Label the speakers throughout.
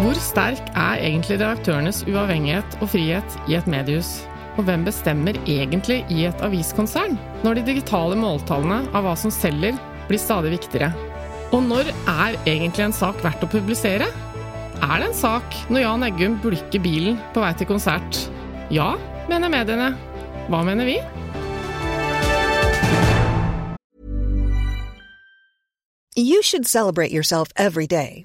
Speaker 1: Hvor sterk er egentlig redaktørenes uavhengighet og frihet i et mediehus? Og hvem bestemmer egentlig i et aviskonsern, når de digitale måltallene av hva som selger, blir stadig viktigere? Og når er egentlig en sak verdt å publisere? Er det en sak når Jan Eggum bulker bilen på vei til konsert? Ja, mener mediene. Hva mener vi?
Speaker 2: You should celebrate yourself every day,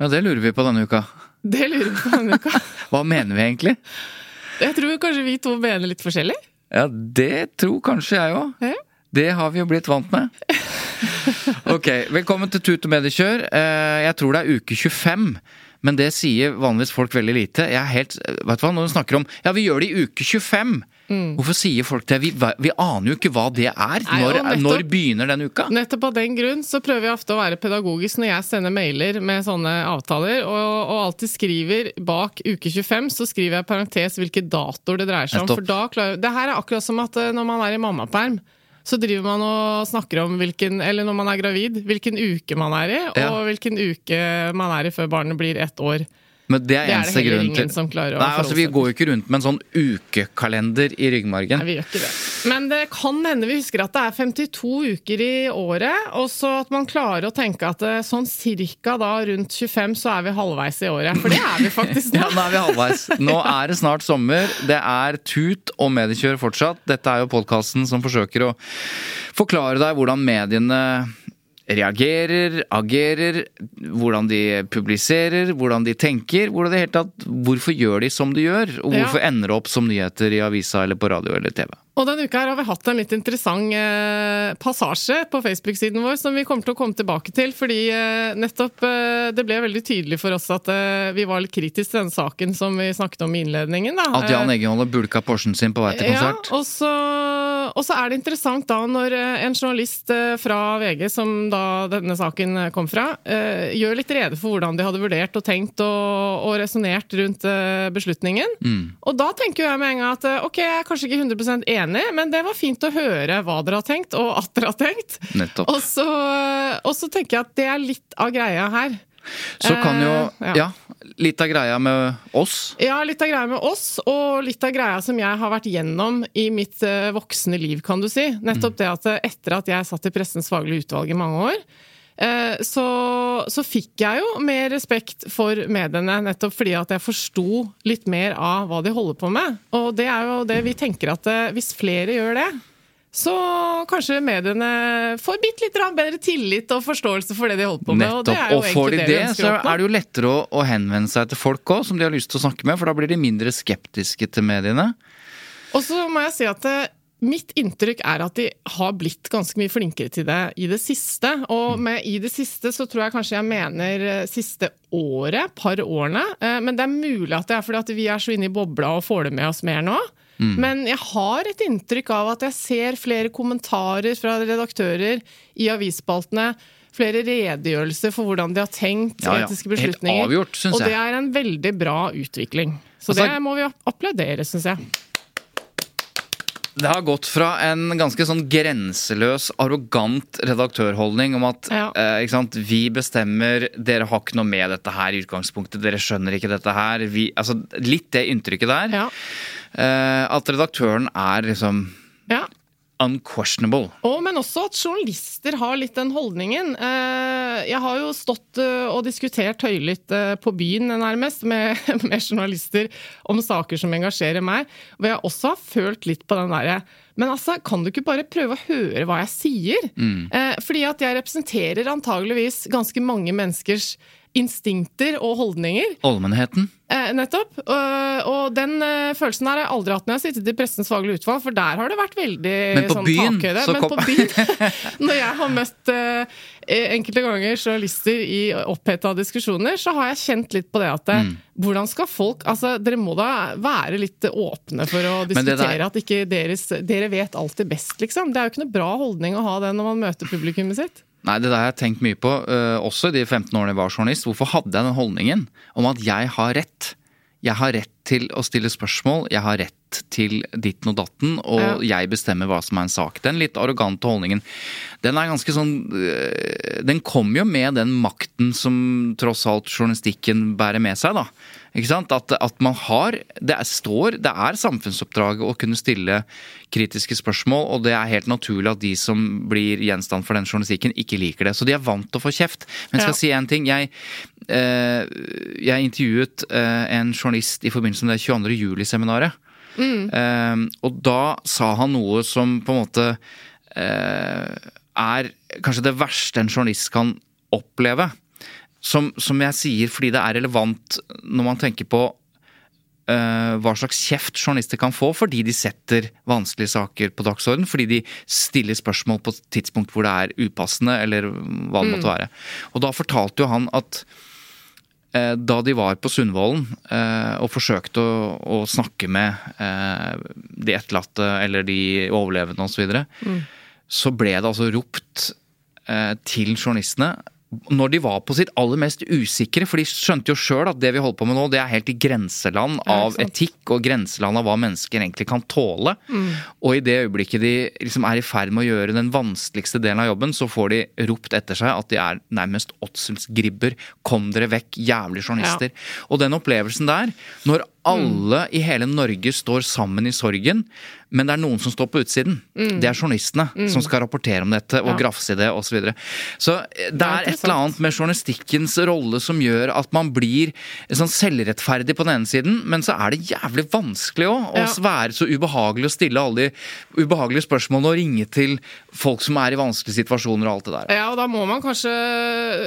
Speaker 3: Ja, det lurer vi på denne uka.
Speaker 1: Det lurer vi på denne uka.
Speaker 3: Hva mener vi egentlig?
Speaker 1: Jeg tror kanskje vi to mener litt forskjellig.
Speaker 3: Ja, det tror kanskje jeg òg.
Speaker 1: Ja.
Speaker 3: Det har vi jo blitt vant med. Ok, velkommen til Tut og mediekjør. Eh, Jeg tror det er uke 25. Men det sier vanligvis folk veldig lite. Jeg er helt, vet du hva, Når de snakker om ja, vi gjør det i uke 25, hvorfor sier folk det? Vi, vi aner jo ikke hva det er.
Speaker 1: Nei,
Speaker 3: Når,
Speaker 1: nettopp-
Speaker 3: når begynner den uka?
Speaker 1: Nettopp av den grunn så prøver jeg ofte å være pedagogisk når jeg sender mailer med sånne avtaler, og, og alltid skriver bak uke 25, så skriver jeg parentes hvilke datoer det dreier seg om. For da klarer, det her er akkurat som at eh, når man er i mammaperm, så driver man og snakker om hvilken, eller når man er gravid, hvilken uke man er i,
Speaker 3: Ja.
Speaker 1: og hvilken uke man er i før barnet blir ett år.
Speaker 3: Men det er
Speaker 1: Det er det
Speaker 3: eneste
Speaker 1: heller ingen
Speaker 3: til
Speaker 1: som klarer å
Speaker 3: Nei, altså Vi går jo ikke rundt med en sånn ukekalender i ryggmargen.
Speaker 1: Nei, vi gjør ikke det. Men det kan hende vi husker at det er 52 uker i året, og så at man klarer å tenke at eh, sånn cirka da rundt 25 så er vi halvveis i året. For det er vi faktisk nå.
Speaker 3: Ja,
Speaker 1: nå
Speaker 3: er vi halvveis. Nå er det snart sommer. Det er tut og mediekjør fortsatt. Dette er jo podkasten som forsøker å forklare deg hvordan mediene reagerer, agerer, hvordan de publiserer, hvordan de tenker. Hvordan det hele tatt, hvorfor gjør de som de gjør, og
Speaker 1: Ja.
Speaker 3: hvorfor ender det opp som nyheter i avisa eller på radio eller TV.
Speaker 1: Og denne uka her har vi hatt en litt interessant eh, passasje på Facebook-siden vår som vi kommer til å komme tilbake til, fordi eh, nettopp eh, det ble veldig tydelig for oss at eh, vi var litt kritiske til denne saken som vi snakket om i innledningen. Da.
Speaker 3: At Jan
Speaker 1: Eh,
Speaker 3: Eggen holder bulka Porschen sin på vei til konsert.
Speaker 1: Ja, og så, og så er det interessant da når eh, en journalist fra VG, som da denne saken kom fra, gjør litt rede for hvordan de hadde vurdert og tenkt og, og resonnert rundt beslutningen.
Speaker 3: Mm.
Speaker 1: Og da tenker jeg med en gang at ok, jeg er kanskje ikke 100 enig, men det var fint å høre hva dere har tenkt, og at dere har tenkt.
Speaker 3: Nettopp.
Speaker 1: Og så, og så tenker jeg at det er litt av greia her.
Speaker 3: Så kan jo
Speaker 1: Eh,
Speaker 3: Ja, litt av greia med oss
Speaker 1: Ja, litt av greia med oss, og litt av greia som jeg har vært gjennom i mitt eh, voksne liv, kan du si. Nettopp det at etter at jeg satt i Pressens faglige utvalg i mange år, så, så fikk jeg jo mer respekt for mediene, nettopp fordi at jeg forsto litt mer av hva de holder på med. Og det er jo det vi tenker at eh, hvis flere gjør det, så kanskje mediene får bitte litt bedre tillit og forståelse for det de holder på med. Og det
Speaker 3: Nettopp.
Speaker 1: jo
Speaker 3: Og får de
Speaker 1: det,
Speaker 3: det, så er det jo lettere å, å henvende seg til folk òg, som de har lyst til å snakke med, for da blir de mindre skeptiske til mediene.
Speaker 1: Og så må jeg si at eh, mitt inntrykk er at de har blitt ganske mye flinkere til det i det siste. Og
Speaker 3: Mm.
Speaker 1: med i det siste så tror jeg kanskje jeg mener eh, siste året, par årene. Eh, Men det er mulig at det er fordi at vi er så inne i bobla og får det med oss mer nå.
Speaker 3: Mm.
Speaker 1: Men jeg har et inntrykk av at jeg ser flere kommentarer fra redaktører i avisspaltene. Flere redegjørelser for hvordan de har tenkt
Speaker 3: Ja, ja.
Speaker 1: etiske
Speaker 3: Helt
Speaker 1: beslutninger.
Speaker 3: avgjort, synes
Speaker 1: og det er en veldig bra utvikling. Så
Speaker 3: Altså-
Speaker 1: det må vi applaudere, syns jeg.
Speaker 3: Det har gått fra en ganske sånn grenseløs, arrogant redaktørholdning om at
Speaker 1: Ja.
Speaker 3: eh, sant, vi bestemmer, dere har ikke noe med dette her i utgangspunktet, dere skjønner ikke dette her. Vi, altså, litt det inntrykket der.
Speaker 1: Ja.
Speaker 3: Eh, at redaktøren er liksom
Speaker 1: Ja.
Speaker 3: Unquestionable.
Speaker 1: Og, men også at journalister har litt den holdningen. Eh, Jeg har jo stått eh, og diskutert høylytt eh, på byen, nærmest, med, med journalister om saker som engasjerer meg. Hvor jeg også har følt litt på den derre Men altså, kan du ikke bare prøve å høre hva jeg sier? Eh, Fordi at jeg representerer antageligvis ganske mange menneskers instinkter og holdninger.
Speaker 3: Allmennheten.
Speaker 1: Eh, nettopp. Og, og den uh, følelsen har jeg aldri hatt når jeg har sittet i Pressens faglige utvalg, for der har det vært veldig
Speaker 3: Men på
Speaker 1: sånn
Speaker 3: byen,
Speaker 1: takhøyde.
Speaker 3: så
Speaker 1: Men
Speaker 3: kom-
Speaker 1: på byen, når jeg har møtt uh, enkelte ganger journalister i oppheta diskusjoner, så har jeg kjent litt på det at
Speaker 3: Mm.
Speaker 1: hvordan skal folk Altså, dere må da være litt åpne for å diskutere
Speaker 3: der-
Speaker 1: at ikke deres, dere vet alltid best, liksom. Det er jo ikke noe bra holdning å ha det når man møter publikummet sitt.
Speaker 3: Nei, det der har jeg tenkt mye på, øh, også i de 15 årene jeg var journalist. Hvorfor hadde jeg den holdningen om at jeg har rett? Jeg har rett til å stille spørsmål, jeg har rett til ditten og datten, og jeg bestemmer hva som er en sak. Den litt arrogante holdningen, den er ganske sånn øh, Den kommer jo med den makten som tross alt journalistikken bærer med seg, da. Ikke sant? At, at man har Det er, står Det er samfunnsoppdraget å kunne stille kritiske spørsmål, og det er helt naturlig at de som blir gjenstand for den journalistikken, ikke liker det. Så de er vant til å få kjeft. Men jeg skal
Speaker 1: Ja.
Speaker 3: si en ting. Jeg, eh, jeg intervjuet eh, en journalist i forbindelse med det 22. juli-seminaret. Eh, og da sa han noe som på en måte eh, er kanskje det verste en journalist kan oppleve. Som, som jeg sier fordi det er relevant når man tenker på uh, hva slags kjeft journalister kan få fordi de setter vanskelige saker på dagsorden. Fordi de stiller spørsmål på et tidspunkt hvor det er upassende, eller hva det måtte være. Og da fortalte jo han at da de var på Sundvolden eh, og forsøkte å, å snakke med eh, de etterlatte eller de overlevende osv., så, videre, så ble det altså ropt eh, til journalistene når de var på sitt aller mest usikre, for de skjønte jo sjøl at det vi holder på med nå, det er helt i grenseland av etikk og grenseland av hva mennesker egentlig kan tåle. Og i det øyeblikket de liksom er i ferd med å gjøre den vanskeligste delen av jobben, så får de ropt etter seg at de er nærmest åtselsgribber. Kom dere vekk, jævlige journalister. Og den opplevelsen der, når alle i hele Norge står sammen i sorgen, men det er noen som står på utsiden. Det er journalistene som skal rapportere om dette og
Speaker 1: Ja.
Speaker 3: grafse i det osv. Så, videre. så det, det er et eller annet med journalistikkens rolle som gjør at man blir sånn selvrettferdig på den ene siden, men så er det jævlig vanskelig òg å
Speaker 1: Ja.
Speaker 3: være så ubehagelig og stille alle de ubehagelige spørsmålene og ringe til folk som er i vanskelige situasjoner og alt det der.
Speaker 1: Ja, og da må man kanskje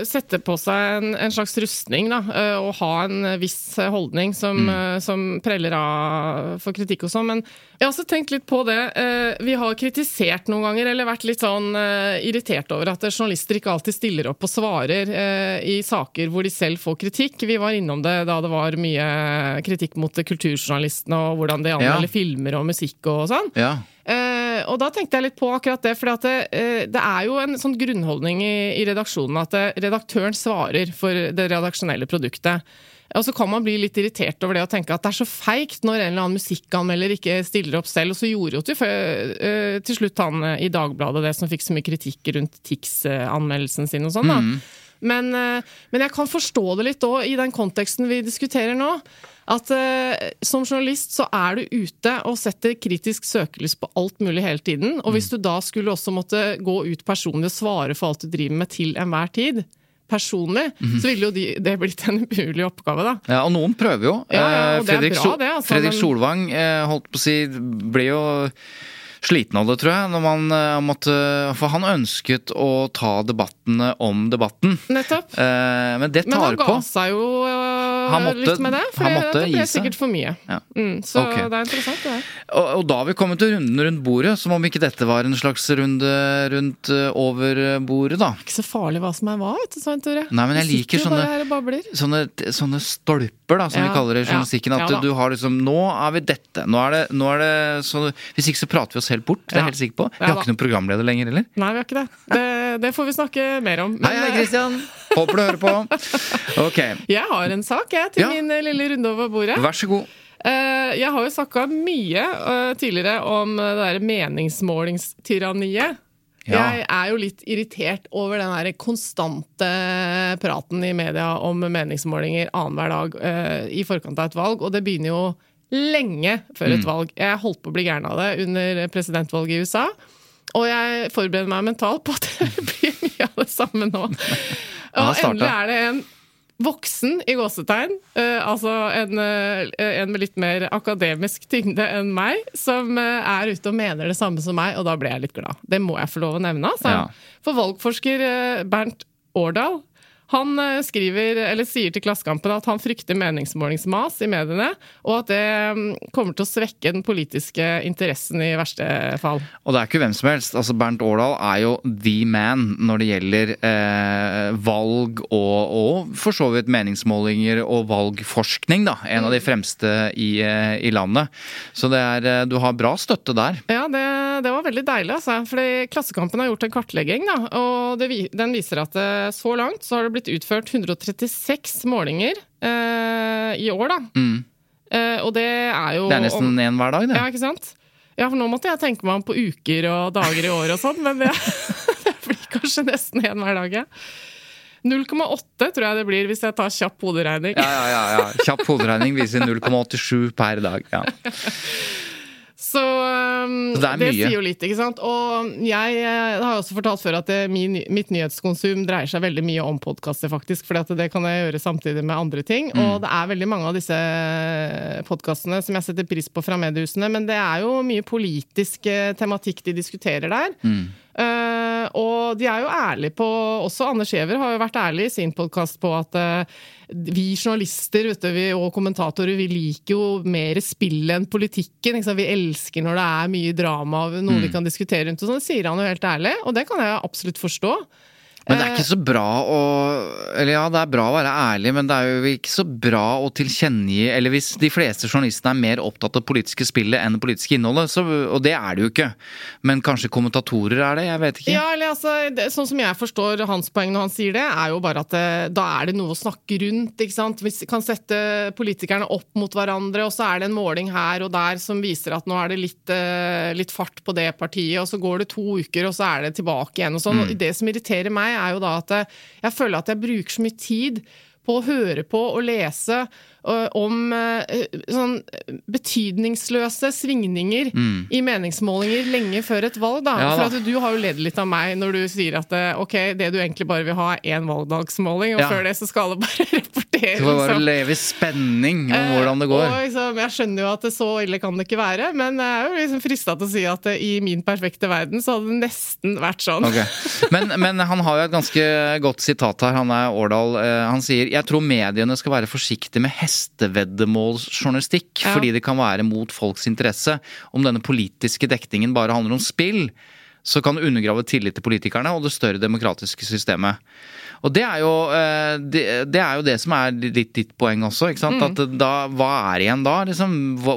Speaker 1: sette på seg en, en slags rustning, da. eh, Og ha en viss holdning som,
Speaker 3: Mm.
Speaker 1: Som preller av for kritikk og sånn. Men jeg har også tenkt litt på det. eh, Vi har kritisert noen ganger, eller vært litt sånn eh, irritert over at journalister ikke alltid stiller opp og svarer eh, i saker hvor de selv får kritikk. Vi var innom det da det var mye kritikk mot kulturjournalistene og hvordan de anmelder filmer og musikk og sånn.
Speaker 3: Ja.
Speaker 1: Uh, og da tenkte jeg litt på akkurat det, for det, uh, det er jo en sånn grunnholdning i, i redaksjonen at det, redaktøren svarer for det redaksjonelle produktet. Og så kan man bli litt irritert over det og tenke at det er så feigt når en eller annen musikkanmelder ikke stiller opp selv. Og så gjorde jo til, eh, til slutt han eh, i Dagbladet det som fikk så mye kritikk rundt Tix-anmeldelsen sin og sånn. da. Men, eh, men jeg kan forstå det litt òg i den konteksten vi diskuterer nå. At som journalist så er du ute og setter kritisk søkelys på alt mulig hele tiden. Og hvis du da skulle også måtte gå ut personlig og svare for alt du driver med til enhver tid, personlig, så ville jo de, det blitt en umulig oppgave, da.
Speaker 3: Ja, og noen prøver jo.
Speaker 1: Ja, ja,
Speaker 3: Eh, Fredrik,
Speaker 1: bra, det, altså,
Speaker 3: Fredrik Solvang eh, holdt på å si ble jo sliten av det, tror jeg. Når man eh, måtte For han ønsket å ta debattene om debatten.
Speaker 1: Nettopp.
Speaker 3: Men det
Speaker 1: Men
Speaker 3: tar
Speaker 1: han ga
Speaker 3: på.
Speaker 1: seg jo
Speaker 3: måtte-
Speaker 1: litt med det, for det, ble sikkert for mye.
Speaker 3: Ja.
Speaker 1: Mm, så
Speaker 3: okay.
Speaker 1: det er interessant, det der.
Speaker 3: Og, og da har vi kommet til runden rundt bordet, som om ikke dette var en slags runde rundt eh, over bordet, da.
Speaker 1: Ikke så farlig hva som er hva, vet du, Svein Tore.
Speaker 3: Nei, men jeg liker sånne-. Sånne, sånne stolper, da, som
Speaker 1: Ja,
Speaker 3: vi kaller det i journalistikken. At
Speaker 1: ja
Speaker 3: du har liksom Nå er vi dette. Nå er det, nå er det så, Hvis ikke så prater vi oss helt bort. Det er jeg helt sikker på. Vi har ikke noen programleder lenger, heller.
Speaker 1: Nei, vi har ikke det. det. Det får vi snakke mer om. Men,
Speaker 3: Hei, Christian! Håper du hører på. Ok,
Speaker 1: Jeg har en sak jeg, til
Speaker 3: Ja.
Speaker 1: min eh, lille runde over bordet.
Speaker 3: vær så god.
Speaker 1: Eh, Jeg har jo snakka mye eh, tidligere om det der meningsmålingstyranniet.
Speaker 3: Ja.
Speaker 1: Jeg er jo litt irritert over den der konstante praten i media om meningsmålinger annenhver dag i forkant av et valg, og det begynner jo lenge før
Speaker 3: Mm.
Speaker 1: et valg. Jeg holdt på å bli gæren av det under presidentvalget i USA. Og jeg forbereder meg mentalt på at det blir mye av det samme nå. Og endelig er det en voksen i gåsetegn, uh, altså en, uh, en med litt mer akademisk tyngde enn meg, som uh, er ute og mener det samme som meg, og da ble jeg litt glad. Det må jeg få lov å nevne. Altså.
Speaker 3: Ja.
Speaker 1: For valgforsker Bernt Årdal han eh, skriver, eller sier til Klassekampen at han frykter meningsmålingsmas i mediene, og at det mm, kommer til å svekke den politiske interessen i verste fall.
Speaker 3: Og det er ikke hvem som helst. altså Bernt Årdal er jo the man når det gjelder eh, valg og, og for så vidt meningsmålinger og valgforskning. da, En av de fremste i, eh, i landet. Så det er, eh, du har bra støtte der.
Speaker 1: Ja, det, det var veldig deilig, altså. Fordi Klassekampen har gjort en kartlegging, da, og det, den viser at eh, så langt så har det blitt utført 136 målinger eh, i år, da. Eh, og det er jo
Speaker 3: Mm. Det er nesten én hver dag, det.
Speaker 1: Ja, ikke sant? Ja, for nå måtte jeg tenke meg om på uker og dager i år og sånn, men det, det blir kanskje nesten én hver dag, ja. 0,8 tror jeg det blir hvis jeg tar kjapp hoderegning.
Speaker 3: Ja, ja, ja, ja. Kjapp hoderegning viser 0,87 per dag. ja.
Speaker 1: Så, um,
Speaker 3: det
Speaker 1: det, sier jo litt, ikke sant. Og jeg eh, har også fortalt før at det, min, mitt nyhetskonsum dreier seg veldig mye om podkaster, faktisk. For det kan jeg gjøre samtidig med andre ting.
Speaker 3: Mm.
Speaker 1: Og det er veldig mange av disse podkastene som jeg setter pris på fra mediehusene. Men det er jo mye politisk eh, tematikk de diskuterer der.
Speaker 3: Mm.
Speaker 1: Uh, og de er jo ærlige på Også Anders Giæver har jo vært ærlig i sin podkast på at eh, vi journalister vet du, vi, og kommentatorer vi liker jo mer spill enn politikken. Vi elsker når det er mye drama og noe
Speaker 3: Mm.
Speaker 1: vi kan diskutere rundt. og sånn, Det sier han jo helt ærlig, og det kan jeg absolutt forstå.
Speaker 3: Men det er ikke så bra å Eller ja, det er bra å være ærlig, men det er jo ikke så bra å tilkjennegi Eller hvis de fleste journalistene er mer opptatt av politiske spillet enn det politiske innholdet, så, og det er det jo ikke. Men kanskje kommentatorer er det? Jeg vet ikke.
Speaker 1: Ja, eller altså, det, Sånn som jeg forstår hans poeng når han sier det, er jo bare at det, da er det noe å snakke rundt. ikke sant? Vi kan sette politikerne opp mot hverandre, og så er det en måling her og der som viser at nå er det litt, eh, litt fart på det partiet, og så går det to uker, og så er det tilbake igjen. og sånn. Og Det som irriterer meg, er jo da at jeg føler at jeg bruker så mye tid på å høre på og lese om eh, sånn betydningsløse svingninger i meningsmålinger lenge før et valg. Da.
Speaker 3: Ja, da.
Speaker 1: For at du har jo ledd litt av meg når du sier at eh, ok, det du egentlig bare vil ha, er én valgdagsmåling, og
Speaker 3: Ja.
Speaker 1: før det så skal det bare rapportere.
Speaker 3: Du får bare
Speaker 1: liksom.
Speaker 3: leve i spenning om
Speaker 1: Eh,
Speaker 3: hvordan det går.
Speaker 1: Og liksom, jeg skjønner jo at så ille kan det ikke være, men jeg er jo liksom frista til å si at eh, i min perfekte verden så hadde det nesten vært sånn.
Speaker 3: Okay. Men, men han har jo et ganske godt sitat her. Han er Årdal. Eh, Han sier jeg tror mediene skal være forsiktige med hesteveddemålsjournalistikk,
Speaker 1: Ja.
Speaker 3: fordi det kan være mot folks interesse. Om denne politiske dekningen bare handler om spill, så kan det undergrave tillit til politikerne og det større demokratiske systemet. Og det er jo eh, det, det, er jo det som er litt ditt poeng også. ikke sant? At da, Hva er igjen da? Liksom,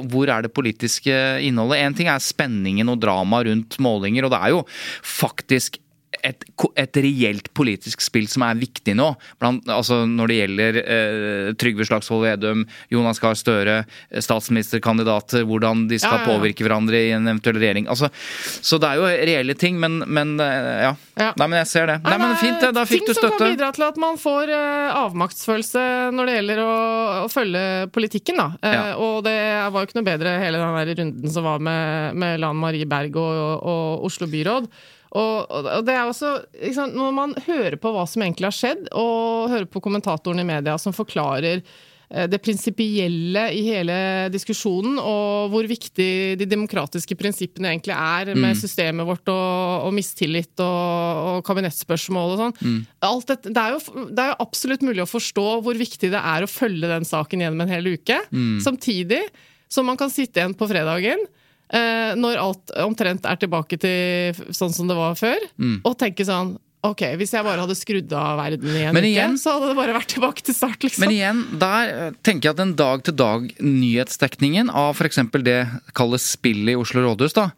Speaker 3: hvor er det politiske innholdet? Én ting er spenningen og drama rundt målinger, og det er jo faktisk et, et reelt politisk spill som er viktig nå. Blant, altså når det gjelder eh, Trygve Slagsvold Vedum, Jonas Gahr Støre, eh, statsministerkandidater, hvordan de skal
Speaker 1: Ja, ja, ja.
Speaker 3: påvirke hverandre i en eventuell regjering. Altså, så det er jo reelle ting, men, men eh, ja. Nei, men jeg ser det. Nei, men
Speaker 1: det er
Speaker 3: Fint. Da fikk du
Speaker 1: Ting som kan bidra til at man får eh, avmaktsfølelse når det gjelder å, å følge politikken, da. Eh, Og det var jo ikke noe bedre hele den der runden som var med, med Lan Marie Berg og, og Oslo byråd. Og, og det er også, sant, Når man hører på hva som egentlig har skjedd, og hører på kommentatorene i media som forklarer eh, det prinsipielle i hele diskusjonen, og hvor viktig de demokratiske prinsippene egentlig er med systemet vårt, og, og mistillit og, og kabinettspørsmål og sånn. Alt dette, det, er jo, det er jo absolutt mulig å forstå hvor viktig det er å følge den saken gjennom en hel uke. Samtidig som man kan sitte igjen på fredagen. Eh, når alt omtrent er tilbake til sånn som det var før, og tenke sånn Ok, hvis jeg bare hadde skrudd av verden i en
Speaker 3: Men
Speaker 1: uke,
Speaker 3: igjen-
Speaker 1: så hadde det bare vært tilbake til start, liksom.
Speaker 3: Men igjen, der eh, tenker jeg at den dag-til-dag-nyhetsdekningen av f.eks. det kalles spillet i Oslo rådhus, da.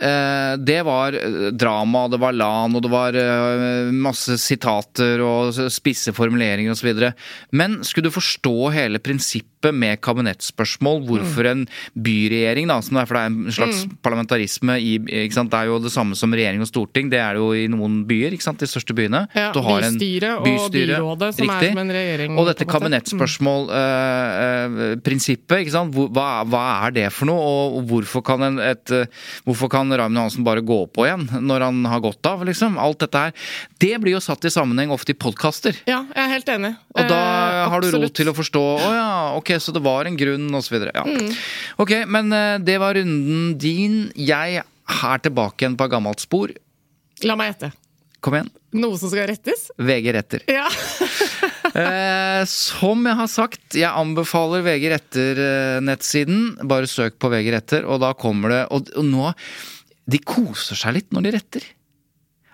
Speaker 3: Eh, Det var eh, drama, det var LAN, og det var eh, masse sitater og spisse formuleringer osv. Men skulle du forstå hele prinsippet med kabinettspørsmål, hvorfor en byregjering, da, som det er, for det er en slags parlamentarisme i? Det er jo det samme som regjering og storting, det er det jo i noen byer, ikke sant? de største byene.
Speaker 1: Ja,
Speaker 3: har en
Speaker 1: bystyre og byrådet, som er som en regjering,
Speaker 3: Og dette kabinettspørsmål-prinsippet, ikke sant. Hva, hva er det for noe, og hvorfor kan, en, et, hvorfor kan kan Raymond Hansen bare gå på igjen når han har gått av, liksom? Alt dette her. Det blir jo satt i sammenheng ofte i podkaster.
Speaker 1: Ja, jeg er helt enig.
Speaker 3: Og da
Speaker 1: Eh,
Speaker 3: har du ro til å forstå Å ja, ok, så det var en grunn, og så videre. Ok, men eh, det var runden din. Jeg er tilbake igjen på gammelt spor.
Speaker 1: La meg gjette.
Speaker 3: Kom igjen.
Speaker 1: Noe som skal rettes?
Speaker 3: VG retter.
Speaker 1: Ja.
Speaker 3: Eh, som jeg har sagt, jeg anbefaler VG Retter-nettsiden. Bare søk på VG Retter, og da kommer det Og, og nå De koser seg litt når de retter.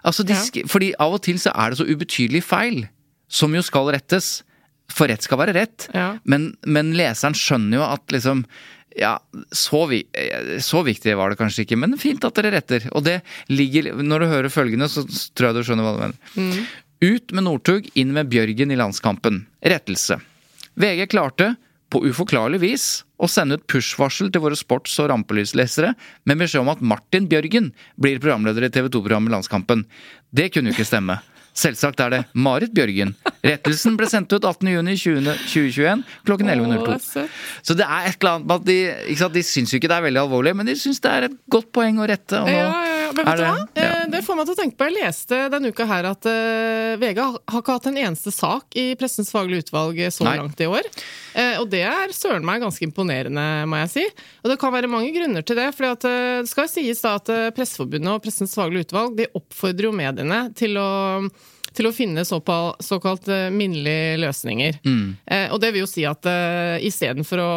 Speaker 3: Altså, de,
Speaker 1: Ja.
Speaker 3: Fordi av og til så er det så ubetydelig feil, som jo skal rettes. For rett skal være rett.
Speaker 1: Ja.
Speaker 3: Men, men leseren skjønner jo at liksom ja, så, vi, så viktig var det kanskje ikke, men fint at dere retter. Og det ligger Når du hører følgende, så tror jeg du skjønner hva du mener. Ut med Northug, inn med Bjørgen i landskampen. Rettelse. VG klarte, på uforklarlig vis, å sende ut push-varsel til våre sports- og rampelyslesere med beskjed om at Martin Bjørgen blir programleder i TV 2-programmet Landskampen. Det kunne jo ikke stemme. Selvsagt er det Marit Bjørgen. Rettelsen ble sendt ut 18.6.2021 klokken
Speaker 1: Å, det
Speaker 3: 11.02.
Speaker 1: er.
Speaker 3: Så det er et eller annet med at de ikke sant, De syns jo ikke det er veldig alvorlig, men de syns det er et godt poeng å rette. Og nå
Speaker 1: Ja, ja, ja. Men vet du hva?
Speaker 3: ja.
Speaker 1: Eh, Det får meg til å tenke på. Jeg leste denne uka her at uh, VG har ikke hatt en eneste sak i Pressens faglige utvalg så
Speaker 3: Nei.
Speaker 1: langt i år. Uh, og det er søren meg ganske imponerende, må jeg si. Og det kan være mange grunner til det. For det skal sies da at eh, Presseforbundet og Pressens faglige utvalg de oppfordrer jo mediene til å til å finne såkalt eh, minnelige løsninger.
Speaker 3: Mm.
Speaker 1: Eh, og det vil jo si at uh, istedenfor å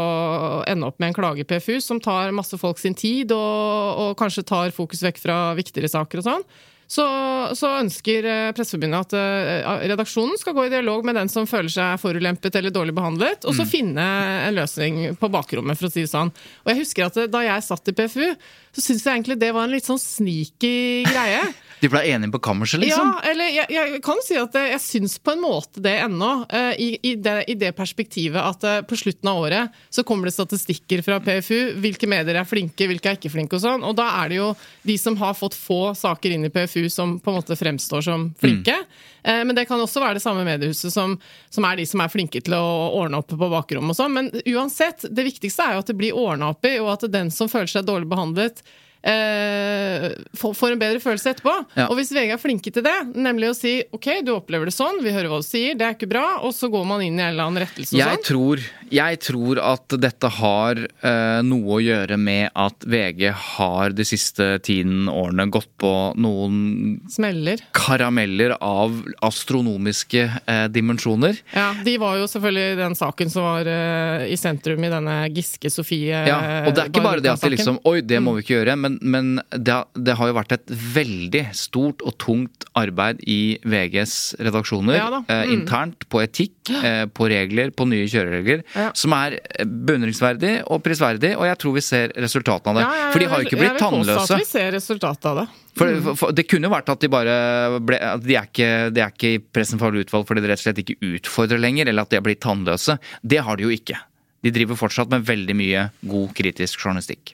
Speaker 1: ende opp med en klage PFU som tar masse folk sin tid, og, og kanskje tar fokus vekk fra viktigere saker og sånn, så, så ønsker eh, Presseforbundet at eh, redaksjonen skal gå i dialog med den som føler seg forulempet eller dårlig behandlet, og så finne en løsning på bakrommet, for å si det sånn. Og jeg husker at eh, da jeg satt i PFU, så syntes jeg egentlig det var en litt sånn sneaky greie.
Speaker 3: De ble enige på kammerset, liksom?
Speaker 1: Ja, eller jeg, jeg kan si at jeg syns på en måte det ennå. eh, I, i, det, I det perspektivet at eh, på slutten av året så kommer det statistikker fra PFU. Hvilke medier er flinke, hvilke er ikke flinke og sånn. Og da er det jo de som har fått få saker inn i PFU som på en måte fremstår som flinke. Mm. Men det kan også være det samme mediehuset som, som er de som er flinke til å ordne opp på bakrommet og sånn. Men uansett, det viktigste er jo at det blir ordna opp i, og at den som føler seg dårlig behandlet, eh, får en bedre følelse etterpå.
Speaker 3: Ja.
Speaker 1: Og hvis VG er flinke til det, nemlig å si ok, du opplever det sånn, vi hører hva du sier, det er ikke bra, og så går man inn i en eller annen rettelse og
Speaker 3: Jeg
Speaker 1: sånn.
Speaker 3: tror, jeg tror at dette har eh, noe å gjøre med at VG har de siste tiden årene gått på noen
Speaker 1: Smeller.
Speaker 3: karameller av astronomiske eh, dimensjoner.
Speaker 1: Ja, De var jo selvfølgelig den saken som var eh, i sentrum i denne Giske Sofie
Speaker 3: Ja, og det er ikke bare det at
Speaker 1: de
Speaker 3: liksom Oi, det må vi ikke gjøre. Men, men det, har- det har jo vært et veldig stort og tungt arbeid i VGs redaksjoner.
Speaker 1: Ja
Speaker 3: eh,
Speaker 1: Mm.
Speaker 3: internt, på etikk, eh, på regler, på nye kjøreregler.
Speaker 1: Ja.
Speaker 3: Som er eh, beundringsverdig og prisverdig, og jeg tror vi ser resultatene av det.
Speaker 1: Ja, jeg-
Speaker 3: For de har jo ikke blitt
Speaker 1: jeg
Speaker 3: blitt
Speaker 1: vil
Speaker 3: tannløse.
Speaker 1: at vi ser resultatet av det.
Speaker 3: For, for, for Det kunne jo vært at de bare ble at de, er ikke, de er ikke i pressen for utvalg fordi de rett og slett ikke utfordrer lenger, eller at de har blitt tannløse. Det har de jo ikke. De driver fortsatt med veldig mye god kritisk journalistikk.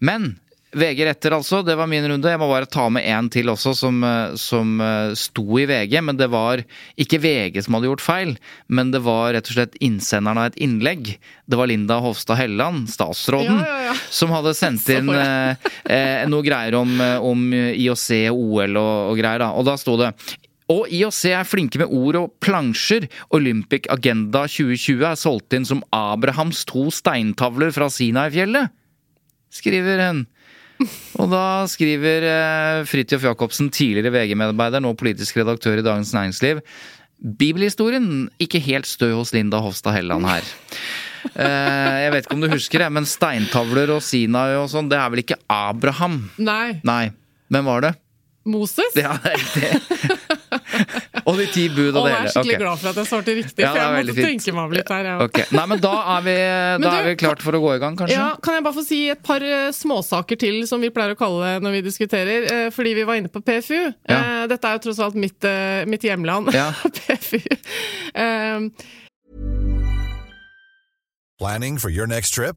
Speaker 3: Men VG retter, altså. Det var min runde. Jeg må bare ta med en til også, som, eh, som eh, sto i VG. Men det var ikke VG som hadde gjort feil, men det var rett og slett innsenderen av et innlegg. Det var Linda Hofstad Helleland, statsråden,
Speaker 1: Ja, ja, ja.
Speaker 3: som hadde sendt inn eh, eh, noe greier om, om IOC OL og, og greier. da. Og da sto det og IOC er flinke med ord og plansjer. Olympic Agenda 2020 er solgt inn som Abrahams to steintavler fra Sinai-fjellet, skriver hun. Og da skriver eh, Fridtjof Jacobsen, tidligere VG-medarbeider, nå politisk redaktør i Dagens Næringsliv, Bibelhistorien ikke helt stø hos Linda Hofstad Helleland her. Eh, jeg vet ikke om du husker det, men steintavler og Sinai og sånn, det er vel ikke Abraham?
Speaker 1: Nei.
Speaker 3: Nei. Hvem var det?
Speaker 1: Moses?
Speaker 3: Ja, det riktig. Og de ti bud og det hele.
Speaker 1: jeg er skikkelig
Speaker 3: okay.
Speaker 1: glad for at jeg svarte riktig,
Speaker 3: Ja,
Speaker 1: for jeg måtte
Speaker 3: fint.
Speaker 1: tenke meg om litt her. Ja.
Speaker 3: Ok. Nei, men da er vi, da
Speaker 1: du,
Speaker 3: er vi klart for å gå i gang, kanskje?
Speaker 1: Ja, kan jeg bare få si et par eh, småsaker til, som vi pleier å kalle det når vi diskuterer? eh, Fordi vi var inne på PFU.
Speaker 3: Ja.
Speaker 1: Eh, Dette er jo tross alt mitt, mitt hjemland.
Speaker 3: Ja.
Speaker 1: PFU. Um.
Speaker 4: Planning for your next trip?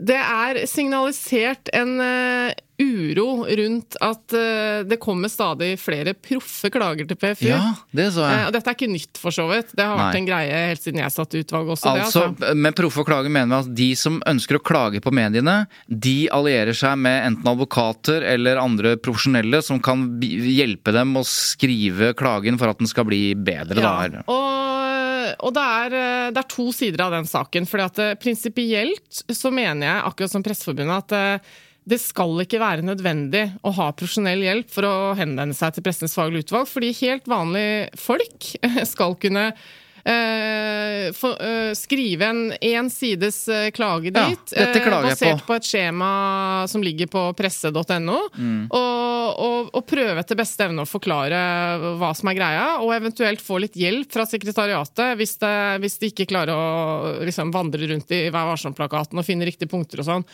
Speaker 1: Det er signalisert en eh, uro rundt at eh, det kommer stadig flere proffe klager til PFU.
Speaker 3: Ja, det så jeg.
Speaker 1: og dette er ikke nytt, for så vidt. Det har vært
Speaker 3: Nei.
Speaker 1: en greie helt siden jeg satt i utvalget også.
Speaker 3: Altså,
Speaker 1: det, altså.
Speaker 3: Med proffe klager mener vi at de som ønsker å klage på mediene, de allierer seg med enten advokater eller andre profesjonelle som kan hjelpe dem å skrive klagen for at den skal bli bedre.
Speaker 1: Ja,
Speaker 3: Da.
Speaker 1: og, og det, er, eh, det er to sider av den saken. fordi at eh, Prinsipielt så mener jeg, akkurat som Presseforbundet, at eh, det skal ikke være nødvendig å ha profesjonell hjelp for å henvende seg til Pressens faglige utvalg, fordi helt vanlige folk skal kunne eh, for, uh, skrive en én sides eh, klage
Speaker 3: Ja,
Speaker 1: dit, eh, basert
Speaker 3: på.
Speaker 1: på et skjema som ligger på presse.no,
Speaker 3: Mm.
Speaker 1: og, og, og prøve etter beste evne å forklare hva som er greia, og eventuelt få litt hjelp fra sekretariatet hvis, det, hvis de ikke klarer å liksom, vandre rundt i Vær varsom-plakaten og finne riktige punkter og sånn.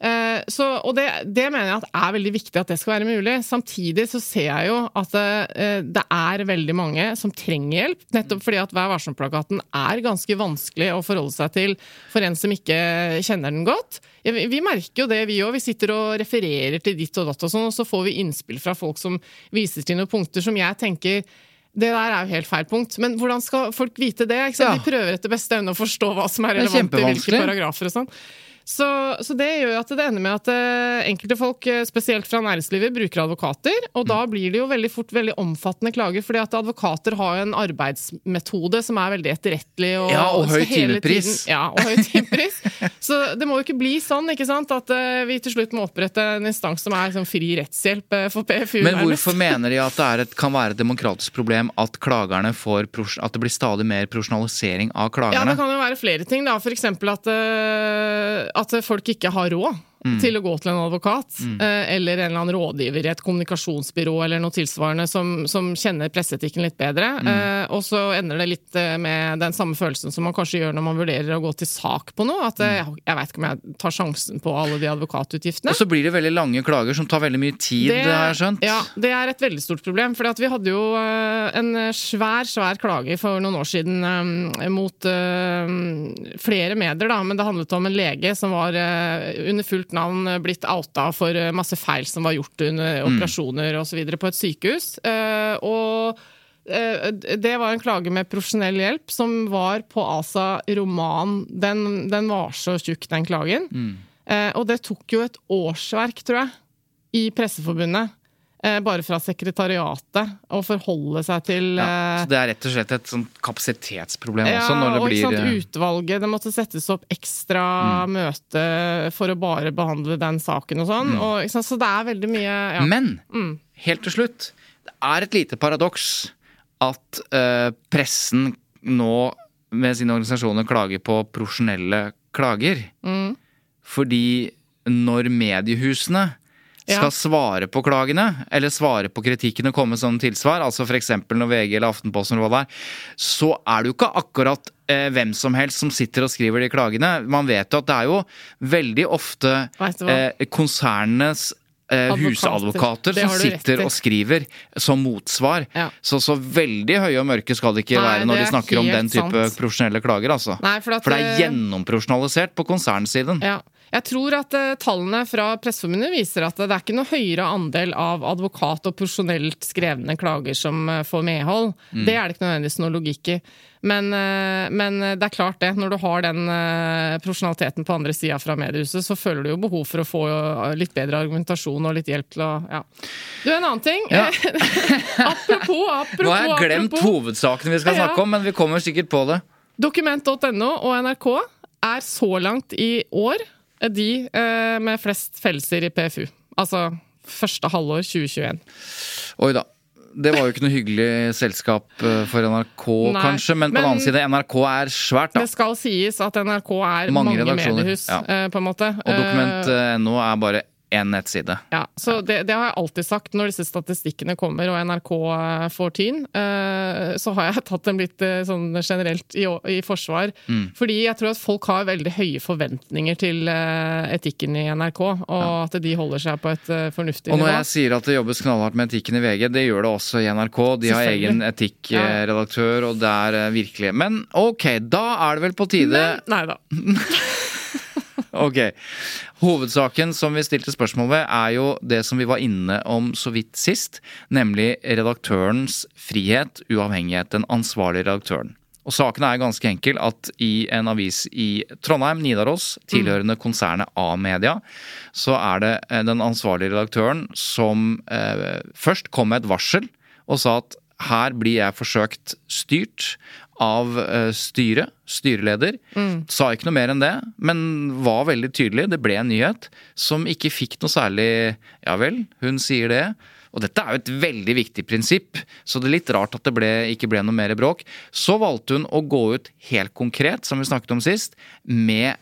Speaker 1: Eh, Så, og det, det mener jeg at er veldig viktig at det skal være mulig. Samtidig så ser jeg jo at det, det er veldig mange som trenger hjelp, nettopp fordi at Vær varsom-plakaten er ganske vanskelig å forholde seg til for en som ikke kjenner den godt. Vi vi merker jo det, vi òg. Vi sitter og refererer til ditt og datt og sånn, og så får vi innspill fra folk som viser til noen punkter som jeg tenker det der er jo helt feil punkt, men hvordan skal folk vite det?
Speaker 3: Ja.
Speaker 1: De prøver etter beste evne å forstå hva som er relevant i hvilke paragrafer og sånn. Så, så det gjør at det ender med at eh, enkelte folk, eh, spesielt fra næringslivet, bruker advokater. Og
Speaker 3: Mm.
Speaker 1: da blir det jo veldig fort veldig omfattende klager, fordi at advokater har en arbeidsmetode som er veldig etterrettelig. Og,
Speaker 3: Ja, og høy timepris.
Speaker 1: Ja, og høy timepris. så det må jo ikke bli sånn ikke sant, at eh, vi til slutt må opprette en instans som er sånn fri rettshjelp for PFU.
Speaker 3: Men hvorfor mener de at det er et, kan være et demokratisk problem at klagerne får At det blir stadig mer profesjonalisering av klagerne?
Speaker 1: Ja, det kan jo være flere ting. da. F.eks. At, at folk ikke har råd
Speaker 3: Mm.
Speaker 1: til å gå til en advokat. eh, eller en eller annen rådgiver i et kommunikasjonsbyrå eller noe tilsvarende som, som kjenner presseetikken litt bedre.
Speaker 3: Mm.
Speaker 1: Eh, og så ender det litt eh, med den samme følelsen som man kanskje gjør når man vurderer å gå til sak på noe. At eh,
Speaker 3: Mm.
Speaker 1: jeg veit ikke om jeg tar sjansen på alle de advokatutgiftene.
Speaker 3: Og så blir det veldig lange klager som tar veldig mye tid, har jeg skjønt.
Speaker 1: Ja, det er et veldig stort problem. For vi hadde jo en svær, svær klage for noen år siden eh, mot eh, flere medier, da. Men det handlet om en lege som var eh, under fullt navn eh, blitt outa for eh, masse feil som var gjort under operasjoner osv. på et sykehus. Eh, og det var en klage med profesjonell hjelp, som var på Asa roman. Den, den var så tjukk, den klagen. Eh, og det tok jo et årsverk, tror jeg, i Presseforbundet. Eh, Bare fra sekretariatet, å forholde seg til
Speaker 3: Ja,
Speaker 1: eh,
Speaker 3: så det er rett og slett et sånt kapasitetsproblem
Speaker 1: ja,
Speaker 3: også, når det
Speaker 1: og
Speaker 3: blir
Speaker 1: Ja,
Speaker 3: og
Speaker 1: utvalget, det måtte settes opp ekstra
Speaker 3: Mm.
Speaker 1: møte for å bare behandle den saken og sånn. Og, ikke sant, så det er veldig mye ja.
Speaker 3: Men
Speaker 1: Mm.
Speaker 3: Helt til slutt, det er et lite paradoks at eh, pressen nå med sine organisasjoner klager på profesjonelle klager.
Speaker 1: Mm.
Speaker 3: Fordi når mediehusene. Skal svare på klagene, eller svare på kritikken og komme sånne tilsvar, altså f.eks. når VG eller Aftenposten eller hva det er, så er det jo ikke akkurat eh, hvem som helst som sitter og skriver de klagene. Man vet jo at det er jo veldig ofte eh, konsernenes eh,
Speaker 1: Advokater.
Speaker 3: husadvokater som sitter og skriver som motsvar.
Speaker 1: Ja.
Speaker 3: Så, så veldig høye og mørke skal det ikke
Speaker 1: Nei,
Speaker 3: være når de
Speaker 1: er
Speaker 3: snakker om den type
Speaker 1: sant.
Speaker 3: profesjonelle klager, altså.
Speaker 1: Nei, for
Speaker 3: for det er
Speaker 1: eh,
Speaker 3: gjennomprofesjonalisert på konsernsiden.
Speaker 1: Ja. Jeg tror at eh, tallene fra Presseforbundet viser at det er ikke noe høyere andel av advokat- og profesjonelt skrevne klager som eh, får medhold.
Speaker 3: Mm.
Speaker 1: Det er det ikke nødvendigvis noe logikk i. Men, eh, men det er klart det, når du har den profesjonaliteten på andre sida fra mediehuset, så føler du jo behov for å få litt bedre argumentasjon og litt hjelp til å ja. Du, en annen ting.
Speaker 3: Ja.
Speaker 1: apropos, apropos,
Speaker 3: Nå har jeg glemt
Speaker 1: apropos.
Speaker 3: hovedsakene vi skal
Speaker 1: Ja.
Speaker 3: snakke om, men vi kommer sikkert på det.
Speaker 1: Dokument.no og NRK er så langt i år de eh, med flest fellelser i PFU. Altså første halvår 2021.
Speaker 3: Oi da. Det var jo ikke noe hyggelig selskap eh, for NRK,
Speaker 1: Nei,
Speaker 3: kanskje, men på den
Speaker 1: men-
Speaker 3: annen side, NRK er svært, da.
Speaker 1: Det skal sies at NRK er
Speaker 3: Mange
Speaker 1: mange, mediehus,
Speaker 3: ja.
Speaker 1: eh, på en måte.
Speaker 3: Og
Speaker 1: Eh,
Speaker 3: dokument.no er bare én nettside.
Speaker 1: Ja, så det, det har jeg alltid sagt når disse statistikkene kommer og NRK får tyn. eh, Så har jeg tatt dem litt eh, sånn generelt i, i forsvar.
Speaker 3: Mm.
Speaker 1: Fordi jeg tror at folk har veldig høye forventninger til eh, etikken i NRK, og at de holder seg på et fornuftig
Speaker 3: Og når
Speaker 1: nivå.
Speaker 3: jeg sier at det jobbes knallhardt med etikken i VG, det gjør det også i NRK. De har egen etikkredaktør, og det er virkelig Men ok, da er det vel på tide
Speaker 1: Men, nei da.
Speaker 3: Ok. Hovedsaken som vi stilte spørsmål ved, er jo det som vi var inne om så vidt sist, nemlig redaktørens frihet, uavhengighet. Den ansvarlige redaktøren. Og saken er ganske enkel at i en avis i Trondheim, Nidaros, tilhørende konsernet A-media, så er det eh, den ansvarlige redaktøren som eh, først kom med et varsel og sa at her blir jeg forsøkt styrt av eh, styret, styreleder. Sa ikke noe mer enn det, men var veldig tydelig. Det ble en nyhet som ikke fikk noe særlig Ja vel, hun sier det. Og dette er jo et veldig viktig prinsipp, så det er litt rart at det ble, ikke ble noe mer bråk. Så valgte hun å gå ut helt konkret, som vi snakket om sist, med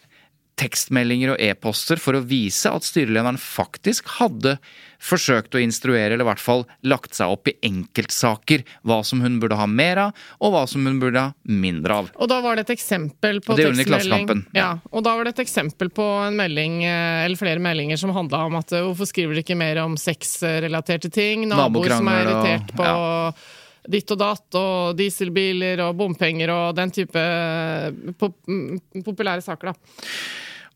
Speaker 3: tekstmeldinger og e-poster for å vise at styrelederen faktisk hadde forsøkt å instruere, eller i hvert fall lagt seg opp i enkeltsaker, hva som hun burde ha mer av, og hva som hun burde ha mindre av.
Speaker 1: Og da var det et eksempel på
Speaker 3: det
Speaker 1: tekstmelding. Ja.
Speaker 3: ja.
Speaker 1: og da var det et eksempel på en melding, eh, eller flere meldinger, som handla om at eh, hvorfor skriver dere ikke mer om sexrelaterte ting? Naboer som er irritert på ditt og datt, og dieselbiler og bompenger og den type pop populære saker, da.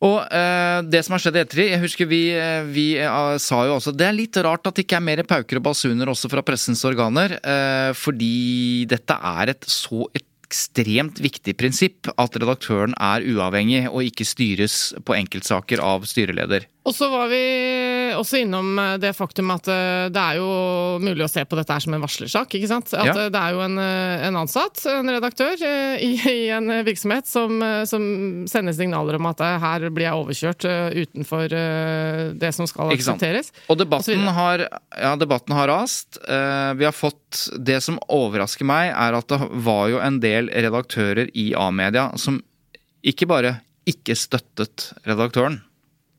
Speaker 3: Og uh, det som har skjedd etter det, Jeg husker vi, eh, vi uh, sa jo også Det er litt rart at det ikke er mer pauker og basuner også fra pressens organer. Uh, fordi dette er et så ekstremt viktig prinsipp at redaktøren er uavhengig og ikke styres på enkeltsaker av styreleder.
Speaker 1: Og så var vi også innom eh, det faktum at eh, det er jo mulig å se på dette her som en varslersak. ikke sant? At
Speaker 3: Ja.
Speaker 1: eh, det er jo en, en ansatt, en redaktør, i, i en virksomhet som, som sender signaler om at her blir jeg overkjørt utenfor det som skal aksepteres.
Speaker 3: Og debatten
Speaker 1: og
Speaker 3: har, ja, debatten har rast. Vi har fått Det som overrasker meg, er at det var jo en del redaktører i A-media som ikke bare ikke støttet redaktøren,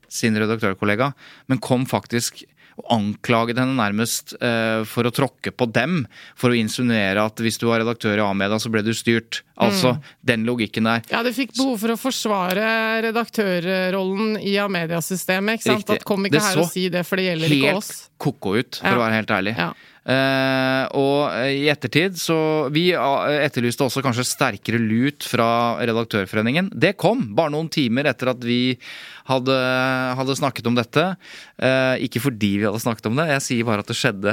Speaker 3: sin redaktørkollega, men kom faktisk og anklaget henne nærmest eh, for å tråkke på dem. For å insinuere at hvis du var redaktør i A-media, så ble du styrt. Altså
Speaker 1: Mm.
Speaker 3: den logikken der.
Speaker 1: Ja, du fikk behov for å forsvare redaktørrollen i A-mediasystemet. ikke sant?
Speaker 3: Riktig.
Speaker 1: At kom ikke
Speaker 3: Det
Speaker 1: her
Speaker 3: så
Speaker 1: og si det, for det gjelder ikke oss.
Speaker 3: helt ko-ko ut, for
Speaker 1: Ja.
Speaker 3: å være helt ærlig.
Speaker 1: Ja.
Speaker 3: Eh, og i ettertid så Vi eh, etterlyste også kanskje sterkere lut fra Redaktørforeningen. Det kom bare noen timer etter at vi hadde, hadde snakket om dette. Eh, ikke fordi vi hadde snakket om det, jeg sier bare at det skjedde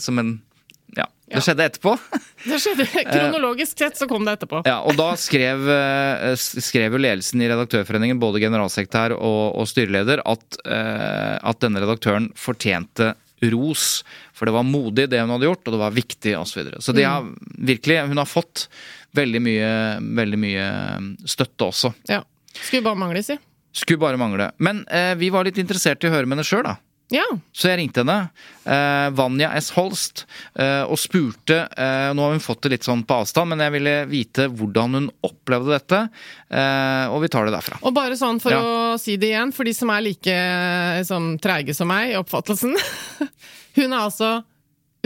Speaker 3: som en Ja, det
Speaker 1: Ja.
Speaker 3: skjedde etterpå.
Speaker 1: Det skjedde Kronologisk sett så kom det etterpå.
Speaker 3: Ja, og da skrev, skrev jo ledelsen i Redaktørforeningen, både generalsekretær og, og styreleder, at, at denne redaktøren fortjente ros. For det var modig det hun hadde gjort, og det var viktig osv. Så, videre. så det har virkelig, hun har fått veldig mye, veldig mye støtte også.
Speaker 1: Ja. Skulle bare mangle, si.
Speaker 3: Skulle bare mangle. Men eh, vi var litt interessert i å høre med henne sjøl, da.
Speaker 1: Ja.
Speaker 3: Så jeg ringte henne, eh, Vanja S. Holst, eh, og spurte eh, Nå har hun fått det litt sånn på avstand, men jeg ville vite hvordan hun opplevde dette. Eh, og vi tar det derfra.
Speaker 1: Og bare sånn for
Speaker 3: Ja.
Speaker 1: å si det igjen, for de som er like liksom, treige som meg i oppfattelsen. Hun er altså